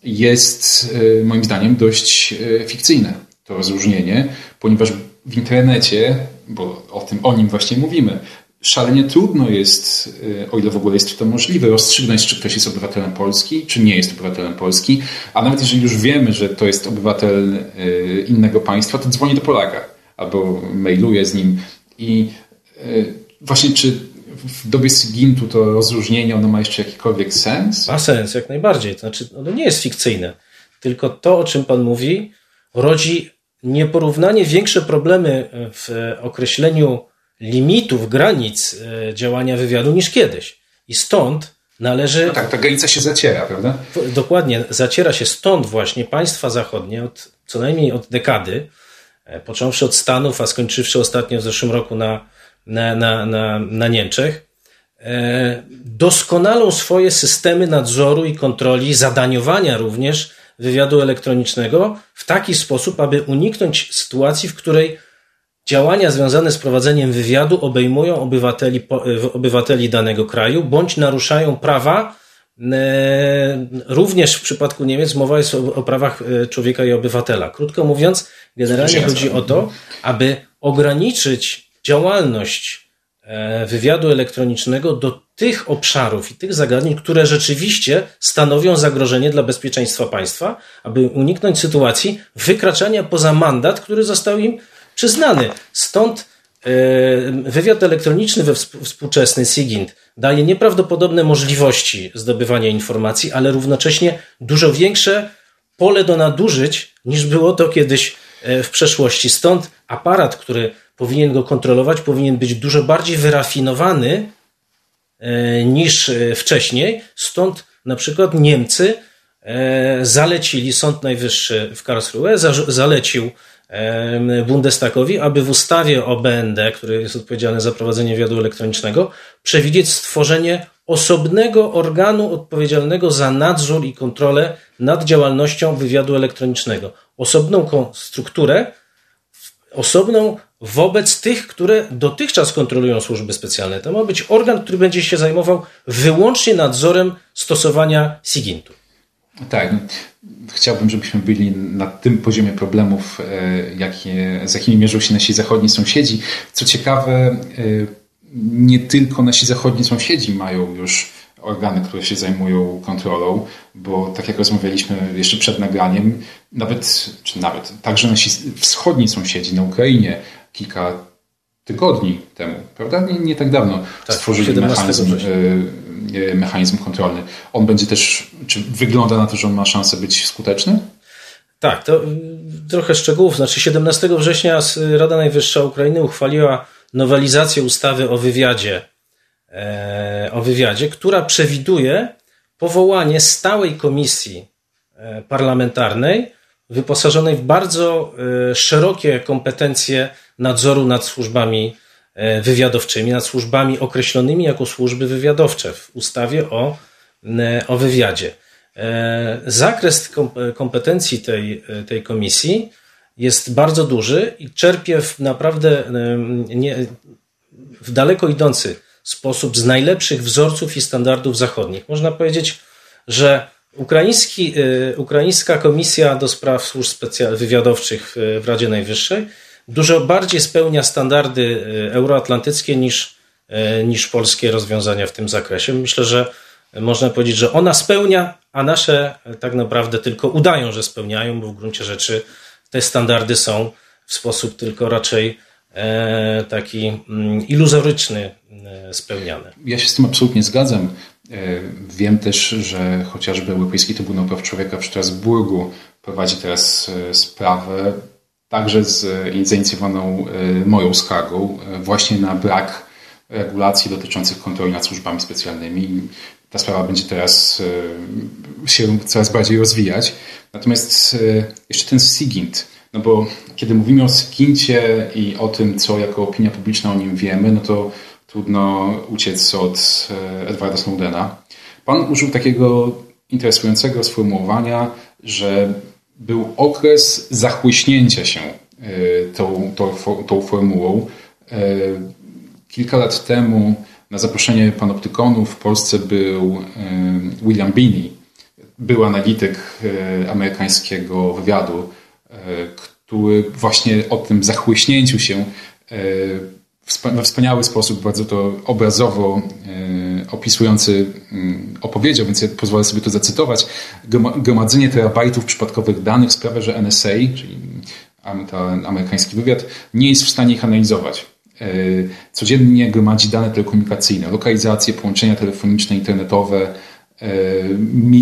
jest e, moim zdaniem dość e, fikcyjne to rozróżnienie, ponieważ w internecie, bo o tym o nim właśnie mówimy, szalenie trudno jest, e, o ile w ogóle jest to możliwe, rozstrzygnąć, czy ktoś jest obywatelem Polski, czy nie jest obywatelem Polski, a nawet jeżeli już wiemy, że to jest obywatel innego państwa, to dzwoni do Polaka albo mailuje z nim. I e, właśnie czy w dobie Sigintu to rozróżnienie ono ma jeszcze jakikolwiek sens? Ma sens, jak najbardziej. To znaczy, ono nie jest fikcyjne. Tylko to, o czym Pan mówi, rodzi nieporównanie większe problemy w określeniu limitów, granic e, działania wywiadu niż kiedyś. I stąd należy. No tak, ta granica się zaciera, prawda? Dokładnie, zaciera się stąd właśnie państwa zachodnie od co najmniej od dekady począwszy od Stanów, a skończywszy ostatnio w zeszłym roku na, na, na, na, na Niemczech, e, doskonalą swoje systemy nadzoru i kontroli, zadaniowania również wywiadu elektronicznego w taki sposób, aby uniknąć sytuacji, w której działania związane z prowadzeniem wywiadu obejmują obywateli, e, obywateli danego kraju bądź naruszają prawa E, również w przypadku Niemiec mowa jest o, o, prawach e, człowieka i obywatela. Krótko mówiąc, generalnie chodzi o to, aby ograniczyć działalność e, wywiadu elektronicznego do tych obszarów i tych zagadnień, które rzeczywiście stanowią zagrożenie dla bezpieczeństwa państwa, aby uniknąć sytuacji wykraczania poza mandat, który został im przyznany. Stąd wywiad elektroniczny we współczesny SIGINT daje nieprawdopodobne możliwości zdobywania informacji, ale równocześnie dużo większe pole do nadużyć niż było to kiedyś e, w przeszłości. Stąd aparat, który powinien go kontrolować, powinien być dużo bardziej wyrafinowany e, niż e, wcześniej. Stąd na przykład Niemcy zalecili, Sąd Najwyższy w Karlsruhe zalecił Bundestagowi, aby w ustawie o BND, który jest odpowiedzialny za prowadzenie wywiadu elektronicznego, przewidzieć stworzenie osobnego organu odpowiedzialnego za nadzór i kontrolę nad działalnością wywiadu elektronicznego. Osobną strukturę, osobną wobec tych, które dotychczas kontrolują służby specjalne. To ma być organ, który będzie się zajmował wyłącznie nadzorem stosowania SIGINT-u. Tak chciałbym, żebyśmy byli na tym poziomie problemów, e, jakie, z jakimi mierzą się nasi zachodni sąsiedzi. Co ciekawe, e, nie tylko nasi zachodni sąsiedzi mają już organy, które się zajmują kontrolą, bo tak jak rozmawialiśmy jeszcze przed nagraniem, nawet, czy nawet także nasi wschodni sąsiedzi na Ukrainie kilka tygodni temu, prawda? Nie, nie tak dawno tak, stworzyli mechanizm, e, mechanizm kontrolny. On będzie też, czy wygląda na to, że on ma szansę być skuteczny? Tak, to trochę szczegółów. Znaczy 17 września Rada Najwyższa Ukrainy uchwaliła nowelizację ustawy o wywiadzie, e, o wywiadzie, która przewiduje powołanie stałej komisji e, parlamentarnej wyposażonej w bardzo szerokie kompetencje nadzoru nad służbami e, wywiadowczymi, nad służbami określonymi jako służby wywiadowcze w ustawie o, e, o wywiadzie. Zakres kompetencji tej, tej komisji jest bardzo duży i czerpie w naprawdę nie, w daleko idący sposób z najlepszych wzorców i standardów zachodnich. Można powiedzieć, że ukraiński, ukraińska komisja do spraw służb wywiadowczych w Radzie Najwyższej dużo bardziej spełnia standardy euroatlantyckie niż, niż polskie rozwiązania w tym zakresie. Myślę, że można powiedzieć, że ona spełnia, a nasze tak naprawdę tylko udają, że spełniają, bo w gruncie rzeczy te standardy są w sposób tylko raczej e, taki mm, iluzoryczny e, spełniane. Ja się z tym absolutnie zgadzam. E, wiem też, że chociażby Europejski Trybunał Praw Człowieka w Strasburgu prowadzi teraz sprawę także z zainicjowaną moją skargą właśnie na brak regulacji dotyczących kontroli nad służbami specjalnymi. Ta sprawa będzie teraz się coraz bardziej rozwijać. Natomiast e, jeszcze ten SIGINT, no bo kiedy mówimy o SIGINTie i o tym, co jako opinia publiczna o nim wiemy, no to trudno uciec od e, Edwarda Snowdena. Pan użył takiego interesującego sformułowania, że był okres zachłyśnięcia się e, tą, tą, tą formułą. Kilka lat temu na zaproszenie panoptykonów w Polsce był William Binney, był analityk e, amerykańskiego wywiadu, e, który właśnie o tym zachłyśnięciu się e, we wspaniały sposób, bardzo to obrazowo opisujący mm, opowiedział, więc ja pozwolę sobie to zacytować. Gromadzenie terabajtów przypadkowych danych sprawia, że NSA, czyli amerykański wywiad, nie jest w stanie ich analizować. Codziennie gromadzi dane telekomunikacyjne, lokalizacje, połączenia telefoniczne, internetowe,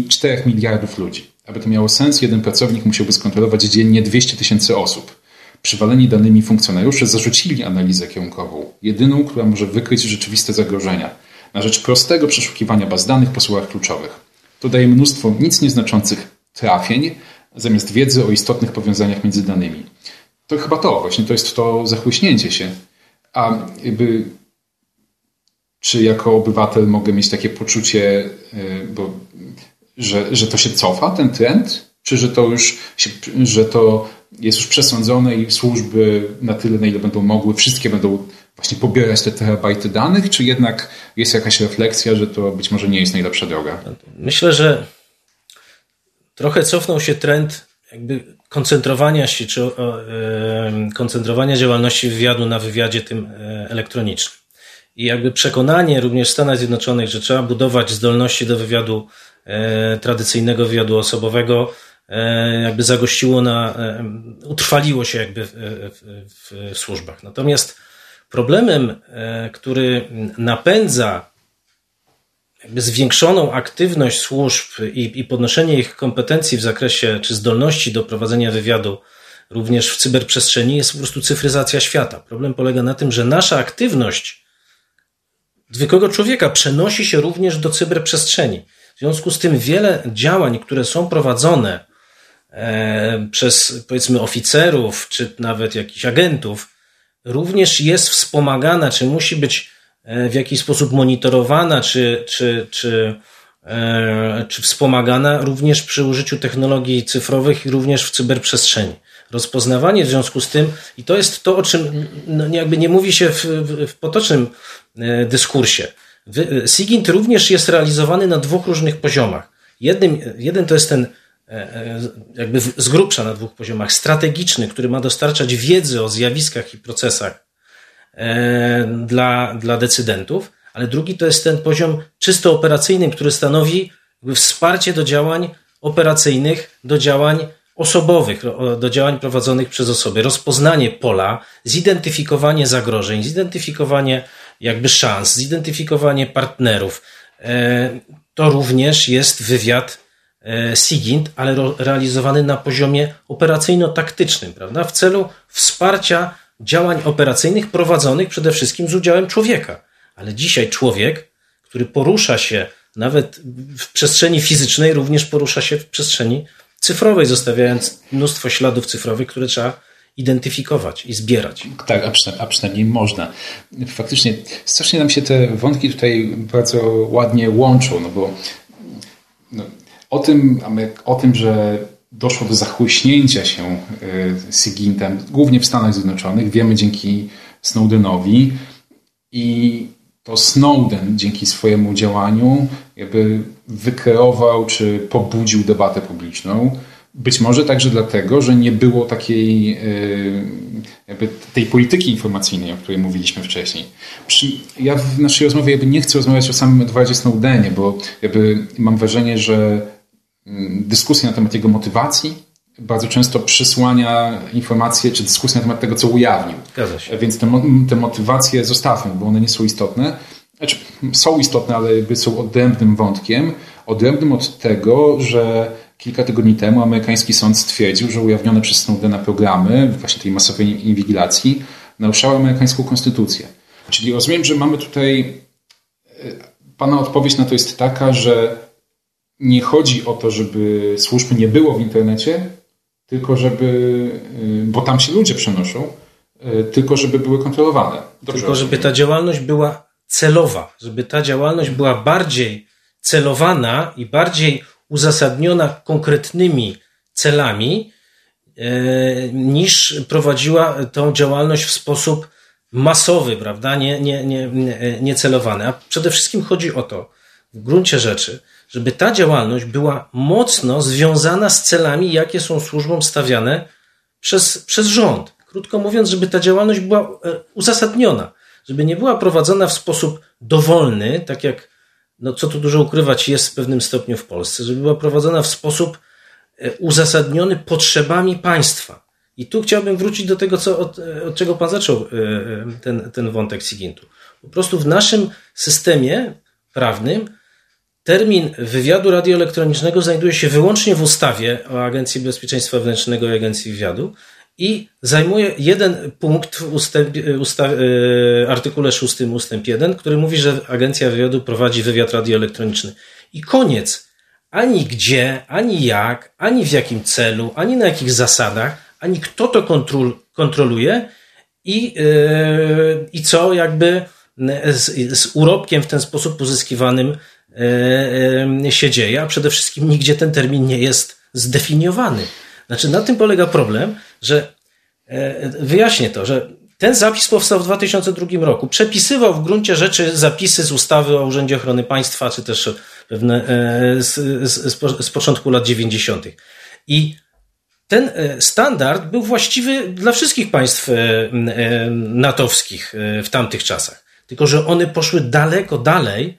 4 e, miliardów ludzi. Aby to miało sens, jeden pracownik musiałby skontrolować dziennie 200 tysięcy osób. Przywaleni danymi funkcjonariusze zarzucili analizę kierunkową, jedyną, która może wykryć rzeczywiste zagrożenia, na rzecz prostego przeszukiwania baz danych po słowach kluczowych. To daje mnóstwo nic nieznaczących trafień, zamiast wiedzy o istotnych powiązaniach między danymi. To chyba to, właśnie to jest to zachłyśnięcie się. A jakby czy jako obywatel mogę mieć takie poczucie, y, bo, że, że to się cofa, ten trend? Czy że to już się, że to jest już przesądzone i służby na tyle, na ile będą mogły, wszystkie będą właśnie pobierać te terabajty danych, czy jednak jest jakaś refleksja, że to być może nie jest najlepsza droga? Myślę, że trochę cofnął się trend jakby koncentrowania się, czy e, koncentrowania działalności wywiadu na wywiadzie tym e, elektronicznym. I jakby przekonanie również w Stanach Zjednoczonych, że trzeba budować zdolności do wywiadu, e, tradycyjnego wywiadu osobowego, jakby zagościło na, e, utrwaliło się jakby w, w, w służbach. Natomiast problemem, e, który napędza jakby zwiększoną aktywność służb i, i podnoszenie ich kompetencji w zakresie czy zdolności do prowadzenia wywiadu również w cyberprzestrzeni jest po prostu cyfryzacja świata. Problem polega na tym, że nasza aktywność zwykłego człowieka przenosi się również do cyberprzestrzeni. W związku z tym wiele działań, które są prowadzone e, przez powiedzmy oficerów, czy nawet jakichś agentów, również jest wspomagana, czy musi być e, w jakiś sposób monitorowana, czy, czy, czy, e, czy wspomagana również przy użyciu technologii cyfrowych i również w cyberprzestrzeni rozpoznawanie w związku z tym, i to jest to, o czym no, jakby nie mówi się w, w, potocznym e, dyskursie. E, SIGINT również jest realizowany na dwóch różnych poziomach. Jednym, jeden to jest ten e, jakby z grubsza na dwóch poziomach, strategiczny, który ma dostarczać wiedzy o zjawiskach i procesach dla, dla decydentów, ale drugi to jest ten poziom czysto operacyjny, który stanowi wsparcie do działań operacyjnych, do działań osobowych, do działań prowadzonych przez osoby, rozpoznanie pola, zidentyfikowanie zagrożeń, zidentyfikowanie jakby szans, zidentyfikowanie partnerów. E, to również jest wywiad e, SIGINT, ale realizowany na poziomie operacyjno-taktycznym, prawda? W celu wsparcia działań operacyjnych prowadzonych przede wszystkim z udziałem człowieka. Ale dzisiaj człowiek, który porusza się nawet w przestrzeni fizycznej, również porusza się w przestrzeni cyfrowej, zostawiając mnóstwo śladów cyfrowych, które trzeba identyfikować i zbierać. Tak, a, przyna a przynajmniej można. Faktycznie strasznie nam się te wątki tutaj bardzo ładnie łączą, no bo no, o tym, o tym, że doszło do zachłyśnięcia się SIGINT-em, głównie w Stanach Zjednoczonych, wiemy dzięki Snowdenowi i to Snowden dzięki swojemu działaniu jakby wykreował czy pobudził debatę publiczną. Być może także dlatego, że nie było takiej e, jakby tej polityki informacyjnej, o której mówiliśmy wcześniej. Ja w naszej rozmowie jakby nie chcę rozmawiać o samym Edwardzie Snowdenie, bo jakby mam wrażenie, że mm, dyskusja na temat jego motywacji bardzo często przysłania informacje czy dyskusje na temat tego, co ujawnił. Więc te, te motywacje zostawmy, bo one nie są istotne. Znaczy, są istotne, ale jakby są odrębnym wątkiem. Odrębnym od tego, że kilka tygodni temu amerykański sąd stwierdził, że ujawnione przez Snowdena programy, właśnie tej masowej inwigilacji, naruszały amerykańską konstytucję. Czyli rozumiem, że mamy tutaj. E, pana odpowiedź na to jest taka, że nie chodzi o to, żeby służb nie było w internecie, tylko żeby, y, bo tam się ludzie przenoszą, y, tylko żeby były kontrolowane. Dobrze tylko żeby ta działalność była celowa, żeby ta działalność była bardziej celowana i bardziej uzasadniona konkretnymi celami, y, niż prowadziła tą działalność w sposób masowy, prawda, nie, nie, nie, nie. A przede wszystkim chodzi o to, w gruncie rzeczy, żeby ta działalność była mocno związana z celami, jakie są służbom stawiane przez, przez rząd. Krótko mówiąc, żeby ta działalność była e, uzasadniona, żeby nie była prowadzona w sposób dowolny, tak jak, no co tu dużo ukrywać, jest w pewnym stopniu w Polsce, żeby była prowadzona w sposób e, uzasadniony potrzebami państwa. I tu chciałbym wrócić do tego, co, od, e, od czego Pan zaczął ten, ten wątek Sigintu. Po prostu w naszym systemie prawnym Termin wywiadu radioelektronicznego znajduje się wyłącznie w ustawie o Agencji Bezpieczeństwa Wewnętrznego i Agencji Wywiadu i zajmuje jeden punkt w ustęp, ustaw, e, artykule 6 ustęp 1, który mówi, że Agencja Wywiadu prowadzi wywiad radioelektroniczny. I koniec. Ani gdzie, ani jak, ani w jakim celu, ani na jakich zasadach, ani kto to kontrol, kontroluje i, yy, i co jakby z, z urobkiem w ten sposób pozyskiwanym E, e, się dzieje, a przede wszystkim nigdzie ten termin nie jest zdefiniowany. Znaczy, na tym polega problem, że e, wyjaśnię to, że ten zapis powstał w 2002 roku. Przepisywał w gruncie rzeczy zapisy z ustawy o Urzędzie Ochrony Państwa, czy też pewne z, z, z początku lat 90. I ten standard był właściwy dla wszystkich państw natowskich w tamtych czasach. Tylko, że one poszły daleko dalej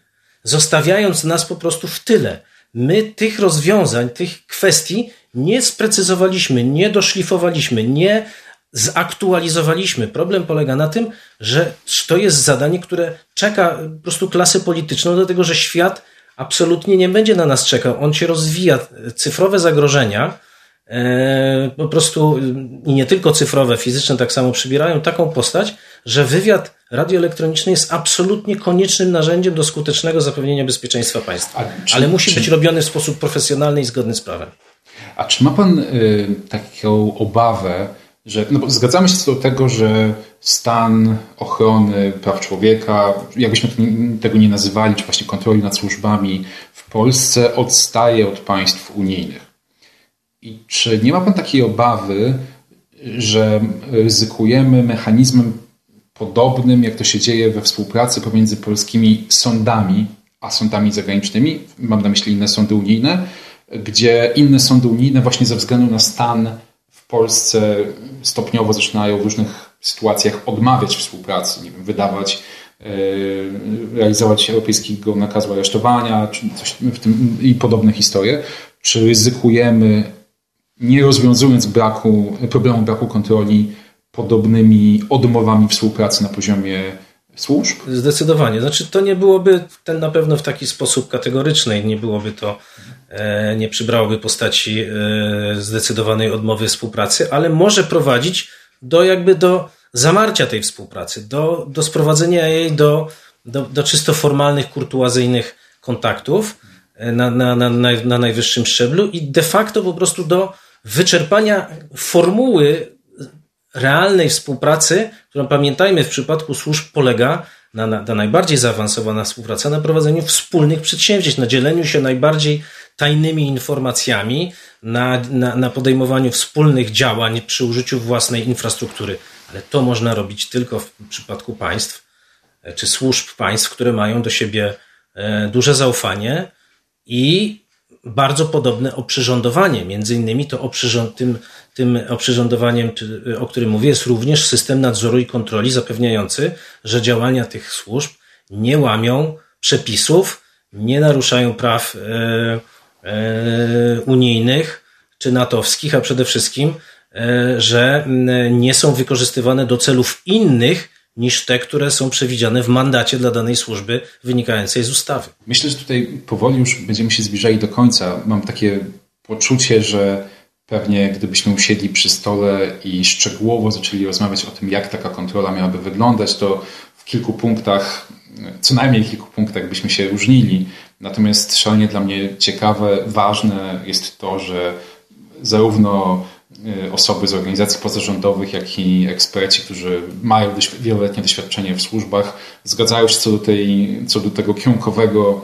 zostawiając nas po prostu w tyle. My tych rozwiązań, tych kwestii nie sprecyzowaliśmy, nie doszlifowaliśmy, nie zaktualizowaliśmy. Problem polega na tym, że to jest zadanie, które czeka po prostu klasę polityczną, dlatego że świat absolutnie nie będzie na nas czekał. On się rozwija. Cyfrowe zagrożenia, e, po prostu i nie tylko cyfrowe, fizyczne tak samo przybierają taką postać, że wywiad radioelektroniczny jest absolutnie koniecznym narzędziem do skutecznego zapewnienia bezpieczeństwa państwa. Czy, Ale musi czy... być robiony w sposób profesjonalny i zgodny z prawem. A czy ma Pan y, taką obawę, że no bo zgadzamy się co do tego, że stan ochrony praw człowieka, jakbyśmy tego nie nazywali, czy właśnie kontroli nad służbami w Polsce odstaje od państw unijnych. I czy nie ma Pan takiej obawy, że ryzykujemy mechanizmem podobnym, jak to się dzieje we współpracy pomiędzy polskimi sądami a sądami zagranicznymi, mam na myśli inne sądy unijne, gdzie inne sądy unijne właśnie ze względu na stan w Polsce stopniowo zaczynają w różnych sytuacjach odmawiać współpracy, nie wiem, wydawać, yy, realizować europejskiego nakazu aresztowania czy coś w tym, i podobne historie. Czy ryzykujemy, nie rozwiązując braku, problemu braku kontroli, podobnymi odmowami współpracy na poziomie służb? Zdecydowanie. Znaczy, to nie byłoby ten na pewno w taki sposób kategoryczny, nie byłoby to, e, nie przybrałoby postaci e, zdecydowanej odmowy współpracy, ale może prowadzić do jakby do zamarcia tej współpracy, do, do sprowadzenia jej do, do, do czysto formalnych, kurtuazyjnych kontaktów e, na, na, na, na najwyższym szczeblu i de facto po prostu do wyczerpania formuły realnej współpracy, która pamiętajmy w przypadku służb polega na, na, na najbardziej zaawansowana współpraca na prowadzeniu wspólnych przedsięwzięć, na dzieleniu się najbardziej tajnymi informacjami, na, na, na podejmowaniu wspólnych działań przy użyciu własnej infrastruktury. Ale to można robić tylko w przypadku państw e, czy służb państw, które mają do siebie e, duże zaufanie i bardzo podobne oprzyrządowanie. Między innymi to oprzyrząd, tym, tym oprzyrządowaniem, o którym mówię, jest również system nadzoru i kontroli zapewniający, że działania tych służb nie łamią przepisów, nie naruszają praw e, e, unijnych czy natowskich, a przede wszystkim, e, że nie są wykorzystywane do celów innych niż te, które są przewidziane w mandacie dla danej służby wynikającej z ustawy. Myślę, że tutaj powoli już będziemy się zbliżali do końca. Mam takie poczucie, że pewnie gdybyśmy usiedli przy stole i szczegółowo zaczęli rozmawiać o tym, jak taka kontrola miałaby wyglądać, to w kilku punktach, co najmniej w kilku punktach byśmy się różnili. Natomiast szalenie dla mnie ciekawe, ważne jest to, że zarówno osoby z organizacji pozarządowych, jak i eksperci, którzy mają wieloletnie doświadczenie w służbach, zgadzają się co do, tej, co do tego kierunkowego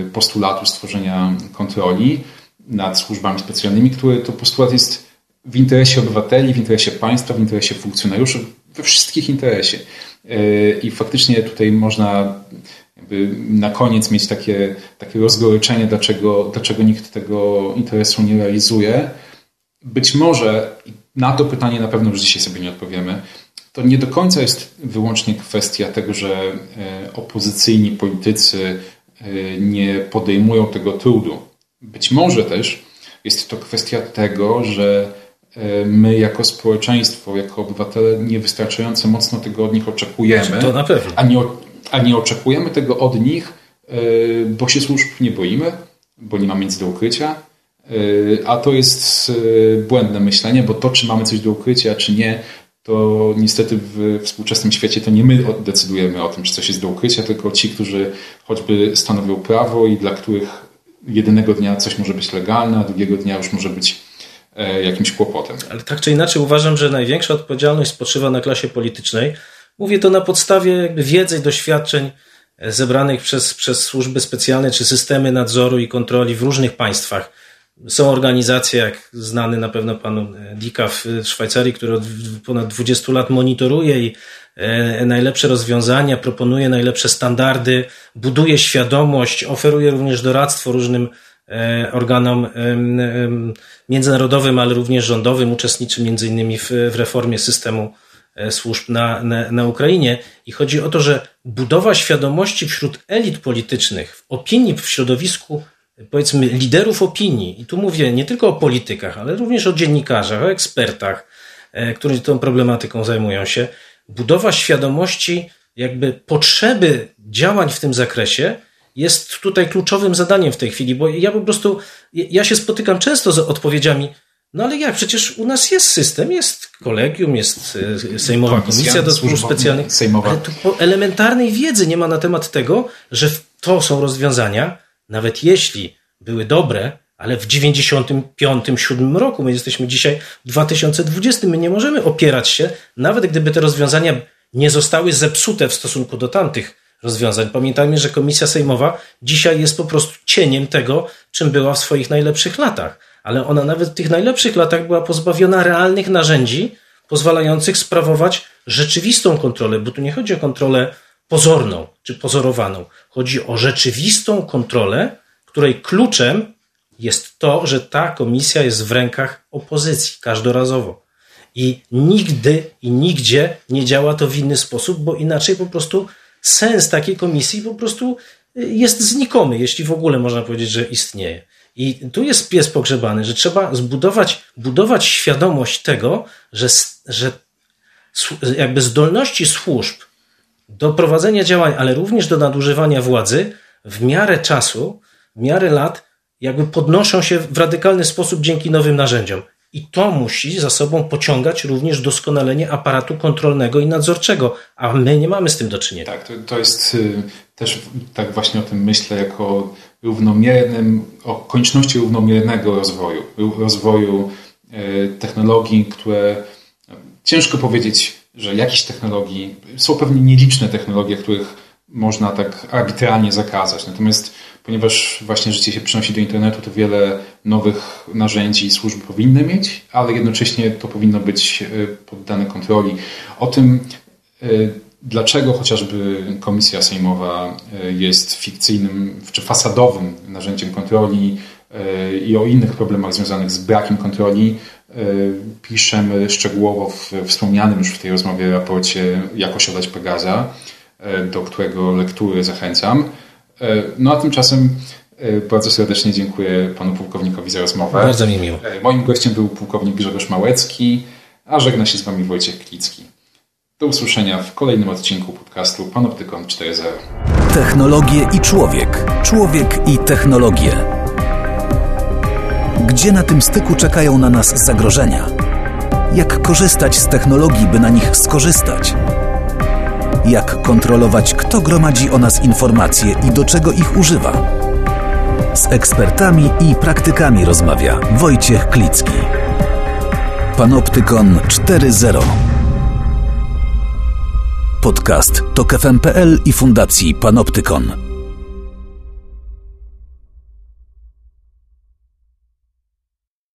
y, postulatu stworzenia kontroli nad służbami specjalnymi, który to postulat jest w interesie obywateli, w interesie państwa, w interesie funkcjonariuszy, we wszystkich interesie. Y, I faktycznie tutaj można na koniec mieć takie, takie rozgoryczenie, dlaczego, dlaczego nikt tego interesu nie realizuje. Być może, na to pytanie na pewno już dzisiaj sobie nie odpowiemy, to nie do końca jest wyłącznie kwestia tego, że e, opozycyjni politycy e, nie podejmują tego trudu. Być może też jest to kwestia tego, że e, my jako społeczeństwo, jako obywatele niewystarczająco mocno tego od nich oczekujemy. To na pewno. A nie, a nie oczekujemy tego od nich, bo się służb nie boimy, bo nie mamy nic do ukrycia, a to jest y, błędne myślenie, bo to, czy mamy coś do ukrycia, czy nie, to niestety w współczesnym świecie to nie my decydujemy o tym, czy coś jest do ukrycia, tylko ci, którzy choćby stanowią prawo i dla których jednego dnia coś może być legalne, a drugiego dnia już może być e, jakimś kłopotem. Ale tak czy inaczej uważam, że największa odpowiedzialność spoczywa na klasie politycznej. Mówię to na podstawie wiedzy i doświadczeń zebranych przez, przez służby specjalne czy systemy nadzoru i kontroli w różnych państwach są organizacje, jak znany na pewno panu Dika w Szwajcarii, który od ponad 20 lat monitoruje i e, najlepsze rozwiązania, proponuje najlepsze standardy, buduje świadomość, oferuje również doradztwo różnym e, organom międzynarodowym, ale również rządowym, uczestniczy między innymi w, w reformie systemu e, służb na, na, na Ukrainie. I chodzi o to, że budowa świadomości wśród elit politycznych, w opinii w środowisku powiedzmy, liderów opinii, i tu mówię nie tylko o politykach, ale również o dziennikarzach, o ekspertach, e, którzy tą problematyką zajmują się, budowa świadomości jakby potrzeby działań w tym zakresie jest tutaj kluczowym zadaniem w tej chwili, bo ja po prostu, ja się spotykam często z odpowiedziami, no ale jak, przecież u nas jest system, jest kolegium, jest e, Sejmowa Komisja do Służb Specjalnych, Sejmowa. ale tu elementarnej wiedzy nie ma na temat tego, że to są rozwiązania, nawet jeśli były dobre, ale w 95-7 roku, my jesteśmy dzisiaj w 2020, my nie możemy opierać się, nawet gdyby te rozwiązania nie zostały zepsute w stosunku do tamtych rozwiązań. Pamiętajmy, że Komisja Sejmowa dzisiaj jest po prostu cieniem tego, czym była w swoich najlepszych latach, ale ona nawet w tych najlepszych latach była pozbawiona realnych narzędzi pozwalających sprawować rzeczywistą kontrolę, bo tu nie chodzi o kontrolę pozorną czy pozorowaną. Chodzi o rzeczywistą kontrolę, której kluczem jest to, że ta komisja jest w rękach opozycji każdorazowo. I nigdy i nigdzie nie działa to w inny sposób, bo inaczej po prostu sens takiej komisji po prostu y, jest znikomy, jeśli w ogóle można powiedzieć, że istnieje. I tu jest pies pogrzebany, że trzeba zbudować, budować świadomość tego, że, że jakby zdolności służb do prowadzenia działań, ale również do nadużywania władzy w miarę czasu, w miarę lat, jakby podnoszą się w radykalny sposób dzięki nowym narzędziom. I to musi za sobą pociągać również doskonalenie aparatu kontrolnego i nadzorczego, a my nie mamy z tym do czynienia. Tak, to, to jest y, też tak właśnie o tym myślę, jako równomiernym, o konieczności równomiernego rozwoju, rozwoju y, technologii, które ciężko powiedzieć, że jakieś technologii, są pewnie nieliczne technologie, których można tak arbitralnie zakazać. Natomiast ponieważ właśnie życie się przenosi do internetu, to wiele nowych narzędzi służby powinny mieć, ale jednocześnie to powinno być e, poddane kontroli. O tym, e, dlaczego chociażby Komisja Sejmowa e, jest fikcyjnym czy fasadowym narzędziem kontroli i o innych problemach związanych z brakiem kontroli, piszemy szczegółowo w wspomnianym już w tej rozmowie raporcie Jak osiadać Pegaza, do którego lektury zachęcam. E, no a tymczasem e, bardzo serdecznie dziękuję panu pułkownikowi za rozmowę. Bardzo mi miło. E, moim gościem był pułkownik Grzegorz Małecki, a żegna się z wami Wojciech Klicki. Do usłyszenia w kolejnym odcinku podcastu Panoptykon 4.0. Technologie i człowiek. Człowiek i technologie. Gdzie na tym styku czekają na nas zagrożenia? Jak korzystać z technologii, by na nich skorzystać? jak kontrolować, kto gromadzi o nas informacje i do czego ich używa. Z ekspertami i praktykami rozmawia Wojciech Klicki. Panoptykon 4.0 Podcast to KFM.pl i Fundacji Panoptykon.